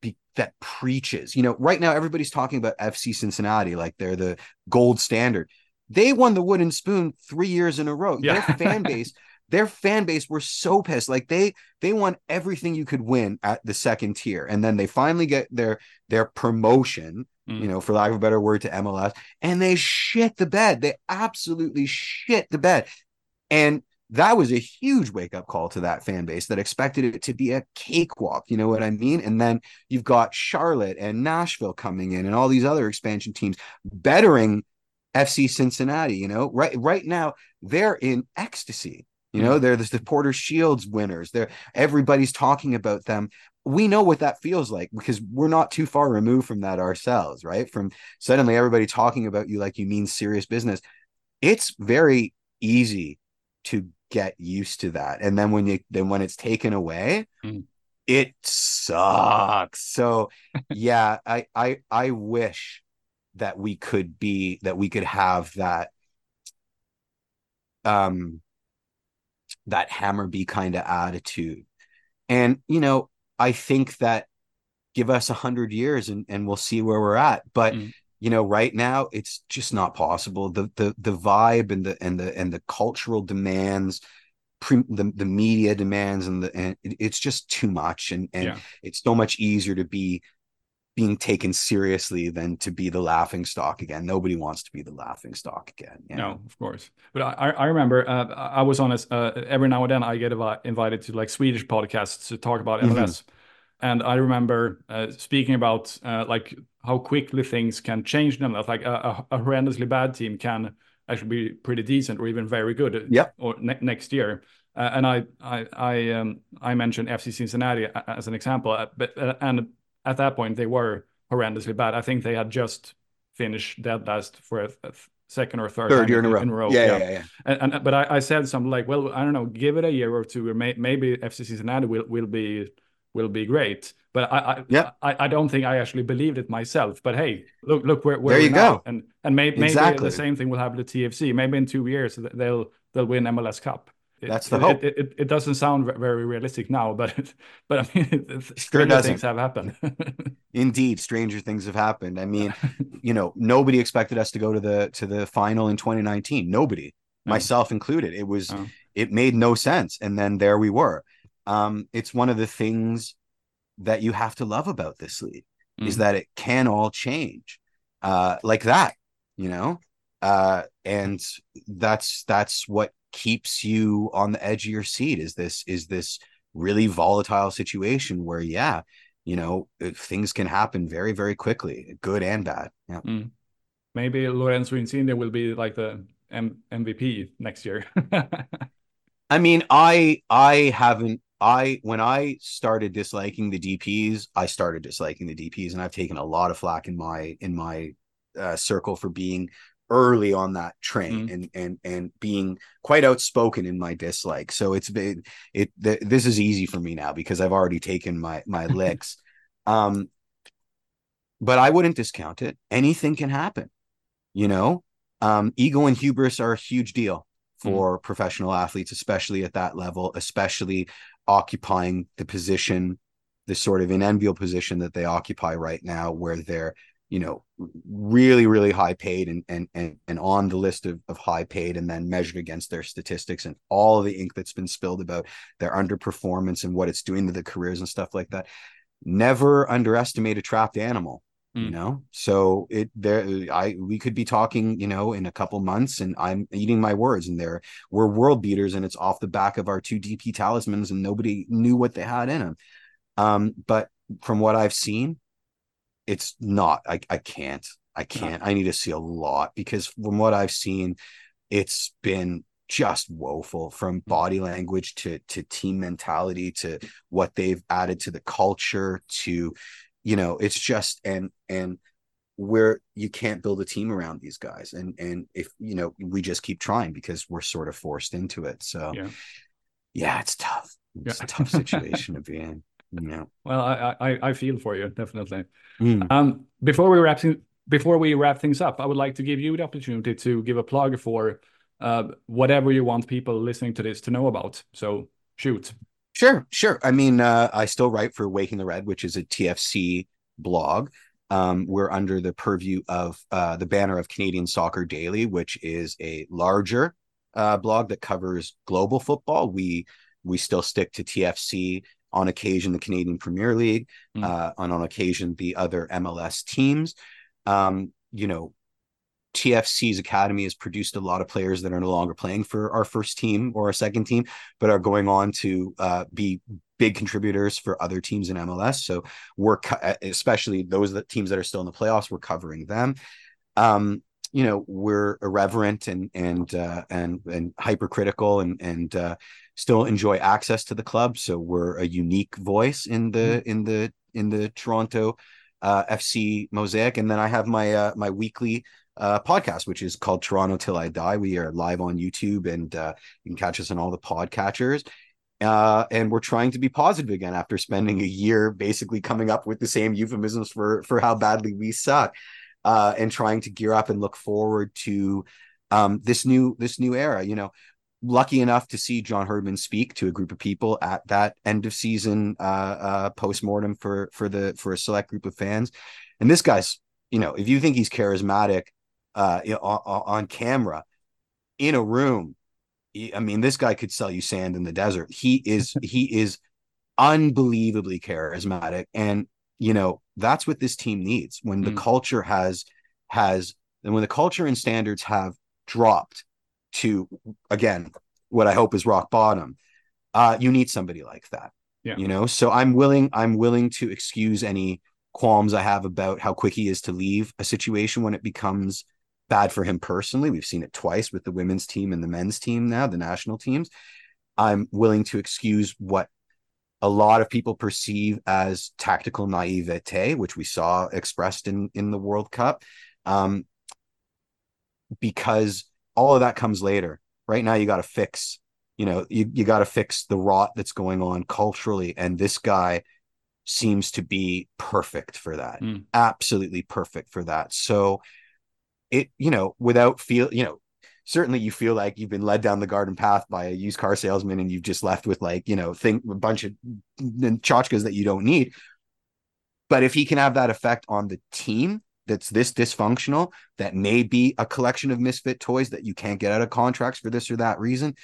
be- that preaches. You know right now everybody's talking about FC Cincinnati like they're the gold standard. They won the wooden spoon 3 years in a row. Yeah. their fan base their fan base were so pissed. Like they they won everything you could win at the second tier. And then they finally get their their promotion mm. you know for lack of a better word to MLS and they shit the bed. They absolutely shit the bed. And that was a huge wake up call to that fan base that expected it to be a cakewalk. You know what I mean? And then you've got Charlotte and Nashville coming in and all these other expansion teams bettering FC Cincinnati. You know, right right now they're in ecstasy. You know, mm-hmm. they're the Supporter Shields winners. They're everybody's talking about them. We know what that feels like because we're not too far removed from that ourselves, right? From suddenly everybody talking about you like you mean serious business. It's very easy to get used to that. And then when you then when it's taken away, mm. it sucks. So yeah, I I I wish that we could be that we could have that um that Hammarby kind of attitude. And, you know, I think that give us a hundred years and, and we'll see where we're at. But mm. You know, right now it's just not possible. The the the vibe and the and the and the cultural demands, pre, the the media demands and the and it's just too much. And and yeah. it's so much easier to be being taken seriously than to be the laughing stock again. Nobody wants to be the laughing stock again. You know? No, of course. But I, I remember uh, I was on a, uh, every now and then I get invited to like Swedish podcasts to talk about MLS. Mm-hmm. And I remember uh, speaking about uh, like how quickly things can change them. Like a, a, horrendously bad team can actually be pretty decent or even very good. Yep. Or ne- next year. Uh, and I I I um, I mentioned FC Cincinnati as an example, uh, but and at that point they were horrendously bad. I think they had just finished dead last for a, a second or third, third year in a row. In a row. Yeah, yeah, yeah. yeah. And, and, but I, I, said something like, well, I don't know, give it a year or two, or may, maybe FC Cincinnati will will be will be great. But I, I yeah, I, I don't think I actually believed it myself. But hey, look look where, where there you go. And and may, maybe exactly. the same thing will happen to TFC. Maybe in two years they'll they'll win MLS Cup. That's the hope. It, it, it, doesn't sound very realistic now, but but I mean, stranger things have happened. Indeed, stranger things have happened. I mean, you know, nobody expected us to go to the to the final in 2019. Nobody, mm. myself included. It was oh. it made no sense, and then there we were. Um, it's one of the things that you have to love about this league mm. is that it can all change, uh, like that. You know, uh, and that's that's what keeps you on the edge of your seat is this is this really volatile situation where yeah you know things can happen very very quickly good and bad yeah mm. maybe lorenzo insigne will be like the M- mvp next year i mean i i haven't i when i started disliking the dps i started disliking the dps and i've taken a lot of flack in my in my uh, circle for being early on that train mm. and and and being quite outspoken in my dislike so it's been it, it this is easy for me now because i've already taken my my licks um but i wouldn't discount it anything can happen you know um ego and hubris are a huge deal mm. for mm. professional athletes especially at that level especially occupying the position the sort of enviable position that they occupy right now where they're you know really really high paid and and and, and on the list of, of high paid and then measured against their statistics and all the ink that's been spilled about their underperformance and what it's doing to the careers and stuff like that never underestimate a trapped animal. You know so it there i we could be talking you know in a couple months and i'm eating my words and there we're world beaters and it's off the back of our two dp talismans and nobody knew what they had in them um but from what i've seen it's not. I I can't. I can't. I need to see a lot because from what I've seen, it's been just woeful from body language to to team mentality to what they've added to the culture to you know it's just and and where you can't build a team around these guys. And and if you know we just keep trying because we're sort of forced into it. So yeah, yeah it's tough. It's yeah. a tough situation to be in yeah well i i, I feel for you definitely. Mm. um before we wrap before we wrap things up i would like to give you the opportunity to give a plug for uh, whatever you want people listening to this to know about. So shoot sure sure i mean uh, i still write for waking the red which is a tfc blog um, we're under the purview of uh, the banner of Canadian Soccer Daily, which is a larger uh, blog that covers global football. We we still stick to TFC on occasion, the Canadian Premier League, mm. uh, and on occasion the other MLS teams. Um, you know, TFC's academy has produced a lot of players that are no longer playing for our first team or our second team, but are going on to uh, be big contributors for other teams in MLS. So we're co- especially those that teams that are still in the playoffs, we're covering them. Um, you know, we're irreverent and and uh, and and hypercritical and and uh, still enjoy access to the club. So we're a unique voice in the mm-hmm. in the in the Toronto uh, FC mosaic. And then I have my uh, my weekly uh, podcast, which is called Toronto Till I Die. We are live on YouTube and uh, you can catch us on all the podcatchers uh, and we're trying to be positive again after spending a year basically coming up with the same euphemisms for for how badly we suck, uh, and trying to gear up and look forward to um, this new this new era. You know, lucky enough to see John Herdman speak to a group of people at that end of season uh, uh, post mortem for for the for a select group of fans, and this guy's you know if you think he's charismatic uh, on, on camera in a room I mean, this guy could sell you sand in the desert. He is he is unbelievably charismatic, and you know that's what this team needs when the mm. culture has has and when the culture and standards have dropped to again what I hope is rock bottom. Uh, you need somebody like that. Yeah. You know, so I'm willing I'm willing to excuse any qualms I have about how quick he is to leave a situation when it becomes bad for him personally. We've seen it twice with the women's team and the men's team now, the national teams. I'm willing to excuse what a lot of people perceive as tactical naivete, which we saw expressed in in the World Cup, um, because all of that comes later. Right now, you got to fix, you know, you you got to fix the rot that's going on culturally, and this guy seems to be perfect for that, mm. absolutely perfect for that. So it you know without feel you know certainly you feel like you've been led down the garden path by a used car salesman and you've just left with like you know think a bunch of tchotchkes that you don't need. But if he can have that effect on the team that's this dysfunctional that may be a collection of misfit toys that you can't get out of contracts for this or that reason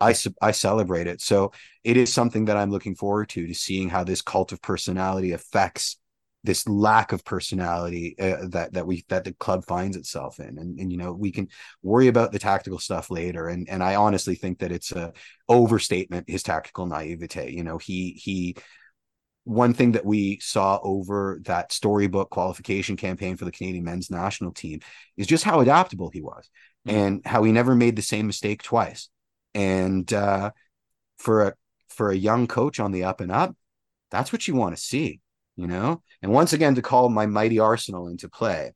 I, I celebrate it. So it is something that i'm looking forward to to seeing how this cult of personality affects this lack of personality uh, that that we that the club finds itself in. And, and you know we can worry about the tactical stuff later. And and I honestly think that it's a overstatement his tactical naivete. You know he he one thing that we saw over that storybook qualification campaign for the Canadian men's national team is just how adaptable he was mm-hmm. and how he never made the same mistake twice. And uh, for a for a young coach on the up and up that's what you want to see you know? And once again, to call my mighty Arsenal into play,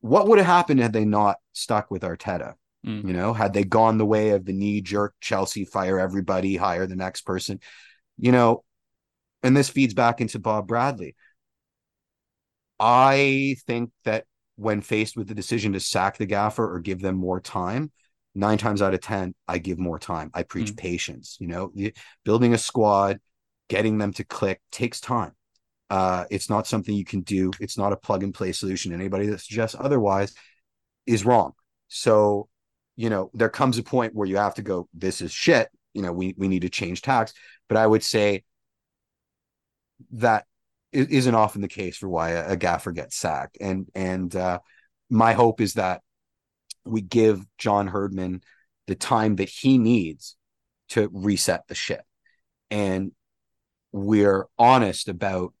what would have happened had they not stuck with Arteta? Mm. You know, had they gone the way of the knee jerk Chelsea, fire everybody, hire the next person, you know, and this feeds back into Bob Bradley. I think that when faced with the decision to sack the gaffer or give them more time, nine times out of 10, I give more time. I preach mm. patience. You know, building a squad, getting them to click takes time. Uh, it's not something you can do. It's not a plug and play solution. Anybody that suggests otherwise is wrong. So, you know, there comes a point where you have to go, this is shit. You know, we, we need to change tax. But I would say that isn't often the case for why a, a gaffer gets sacked. And, and, uh, my hope is that we give John Herdman the time that he needs to reset the ship. And we're honest about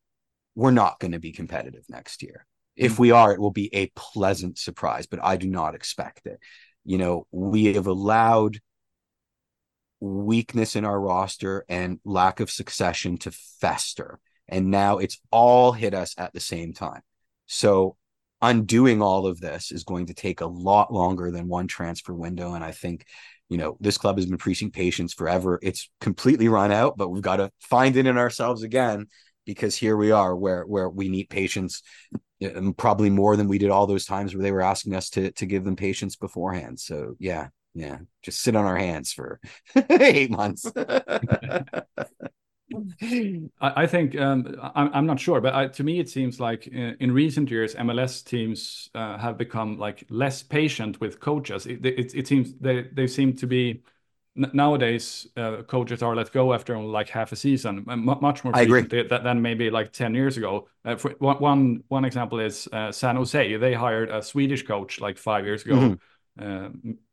we're not going to be competitive next year. If mm. we are, it will be a pleasant surprise, but I do not expect it. you know, we have allowed weakness in our roster and lack of succession to fester. And now it's all hit us at the same time. So undoing all of this is going to take a lot longer than one transfer window. And I think, you know, this club has been preaching patience forever. It's completely run out, but we've got to find it in ourselves again because here we are where where we need patience um, probably more than we did all those times where they were asking us to to give them patience beforehand. So yeah, yeah, just sit on our hands for eight months. I, think um, I'm, I'm not sure, but I, to me it seems like in, in recent years MLS teams uh, have become like less patient with coaches. It, it, it seems they they seem to be nowadays uh, coaches are let go after only like half a season, much more frequently than maybe like ten years ago. Uh, for, one one example is uh, San Jose. They hired a Swedish coach like five years ago, mm-hmm. Uh,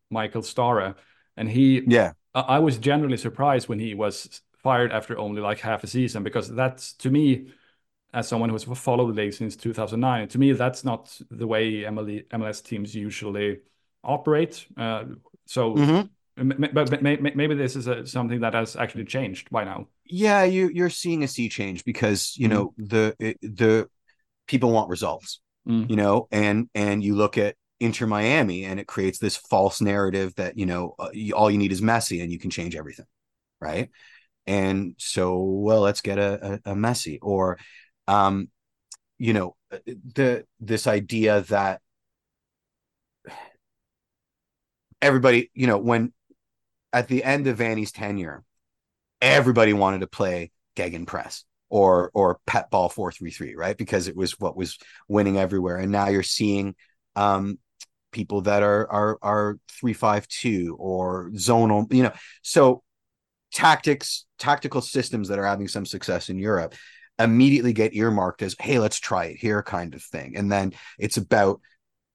Mikael Stahre, and he. Yeah. I, I was generally surprised when he was fired after only like half a season because that's to me as someone who's followed the league since 2009 to me that's not the way MLS teams usually operate uh, so mm-hmm but maybe this is a, something that has actually changed by now. Yeah, you you're seeing a sea change because you mm. know the the people want results, mm. you know, and and you look at Inter Miami and it creates this false narrative that you know uh, all you need is Messi and you can change everything, right? And so, well, let's get a, a, a Messi or, um, you know, uh, the this idea that everybody, you know, when at the end of Vanney's tenure, everybody wanted to play Gegenpress or or Pep ball 433 right? Because it was what was winning everywhere. And now you're seeing um people that are are are 352 or zonal you know. So tactics tactical systems that are having some success in Europe immediately get earmarked as hey let's try it here kind of thing. And then it's about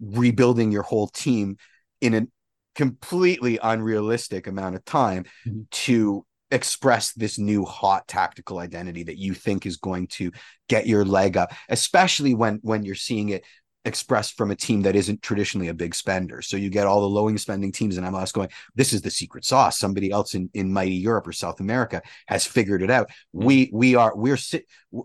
rebuilding your whole team in an completely unrealistic amount of time mm-hmm. to express this new hot tactical identity that you think is going to get your leg up especially when when you're seeing it expressed from a team that isn't traditionally a big spender. So you get all the low spending teams in MLS going, this is the secret sauce. Somebody else in, in mighty Europe or South America has figured it out. Mm-hmm. We we are we're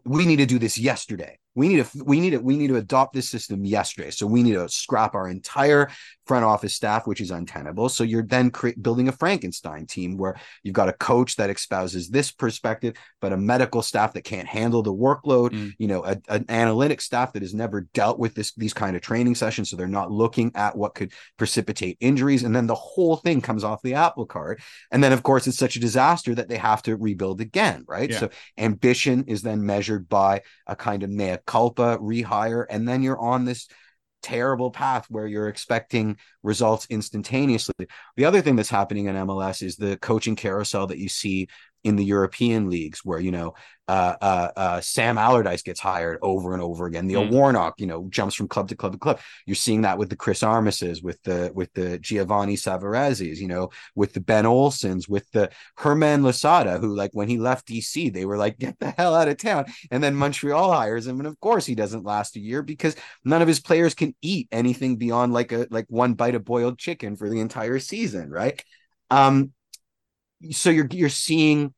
we need to do this yesterday. We need to we need to we need to adopt this system yesterday. So we need to scrap our entire front office staff, which is untenable. So you're then cre- building a Frankenstein team where you've got a coach that espouses this perspective, but a medical staff that can't handle the workload. Mm. You know, a, an analytic staff that has never dealt with this these kind of training sessions, so they're not looking at what could precipitate injuries, and then the whole thing comes off the apple cart. And then, of course, it's such a disaster that they have to rebuild again, right? Yeah. So ambition is then measured by a kind of mea culpa rehire, and then you're on this terrible path where you're expecting results instantaneously. The other thing that's happening in MLS is the coaching carousel that you see in the European leagues where you know uh, uh, uh, Sam Allardyce gets hired over and over again. The mm. Warnock, you know, jumps from club to club to club. You're seeing that with the Chris Armases, with the with the Giovanni Savareses, you know, with the Ben Olsens, with the Hernán Losada, who like when he left DC, they were like, get the hell out of town. And then Montreal hires him, and of course he doesn't last a year because none of his players can eat anything beyond like a like one bite of boiled chicken for the entire season, right? Um, so you're you're seeing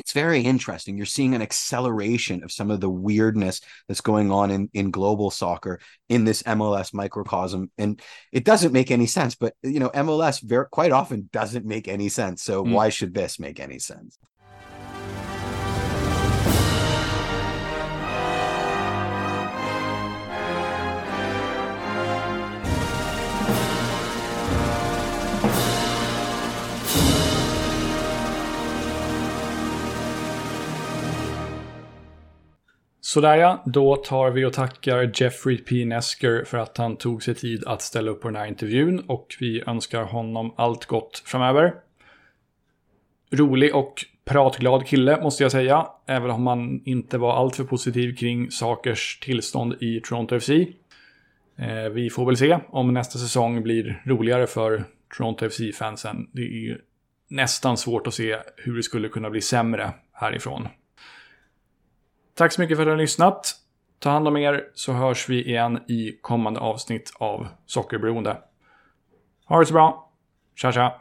it's very interesting. You're seeing an acceleration of some of the weirdness that's going on in, in global soccer in this MLS microcosm. And it doesn't make any sense, but you know, MLS very quite often doesn't make any sense. So mm. why should this make any sense? Sådär ja, då tar vi och tackar Jeffrey P. Nesker för att han tog sig tid att ställa upp på den här intervjun och vi önskar honom allt gott framöver. Rolig och pratglad kille måste jag säga, även om han inte var alltför positiv kring sakers tillstånd i Toronto FC. Eh, vi får väl se om nästa säsong blir roligare för Toronto FC-fansen. Det är ju nästan svårt att se hur det skulle kunna bli sämre härifrån. Tack så mycket för att du har lyssnat. Ta hand om er så hörs vi igen i kommande avsnitt av Sockerberoende. Ha det så bra. Tja tja.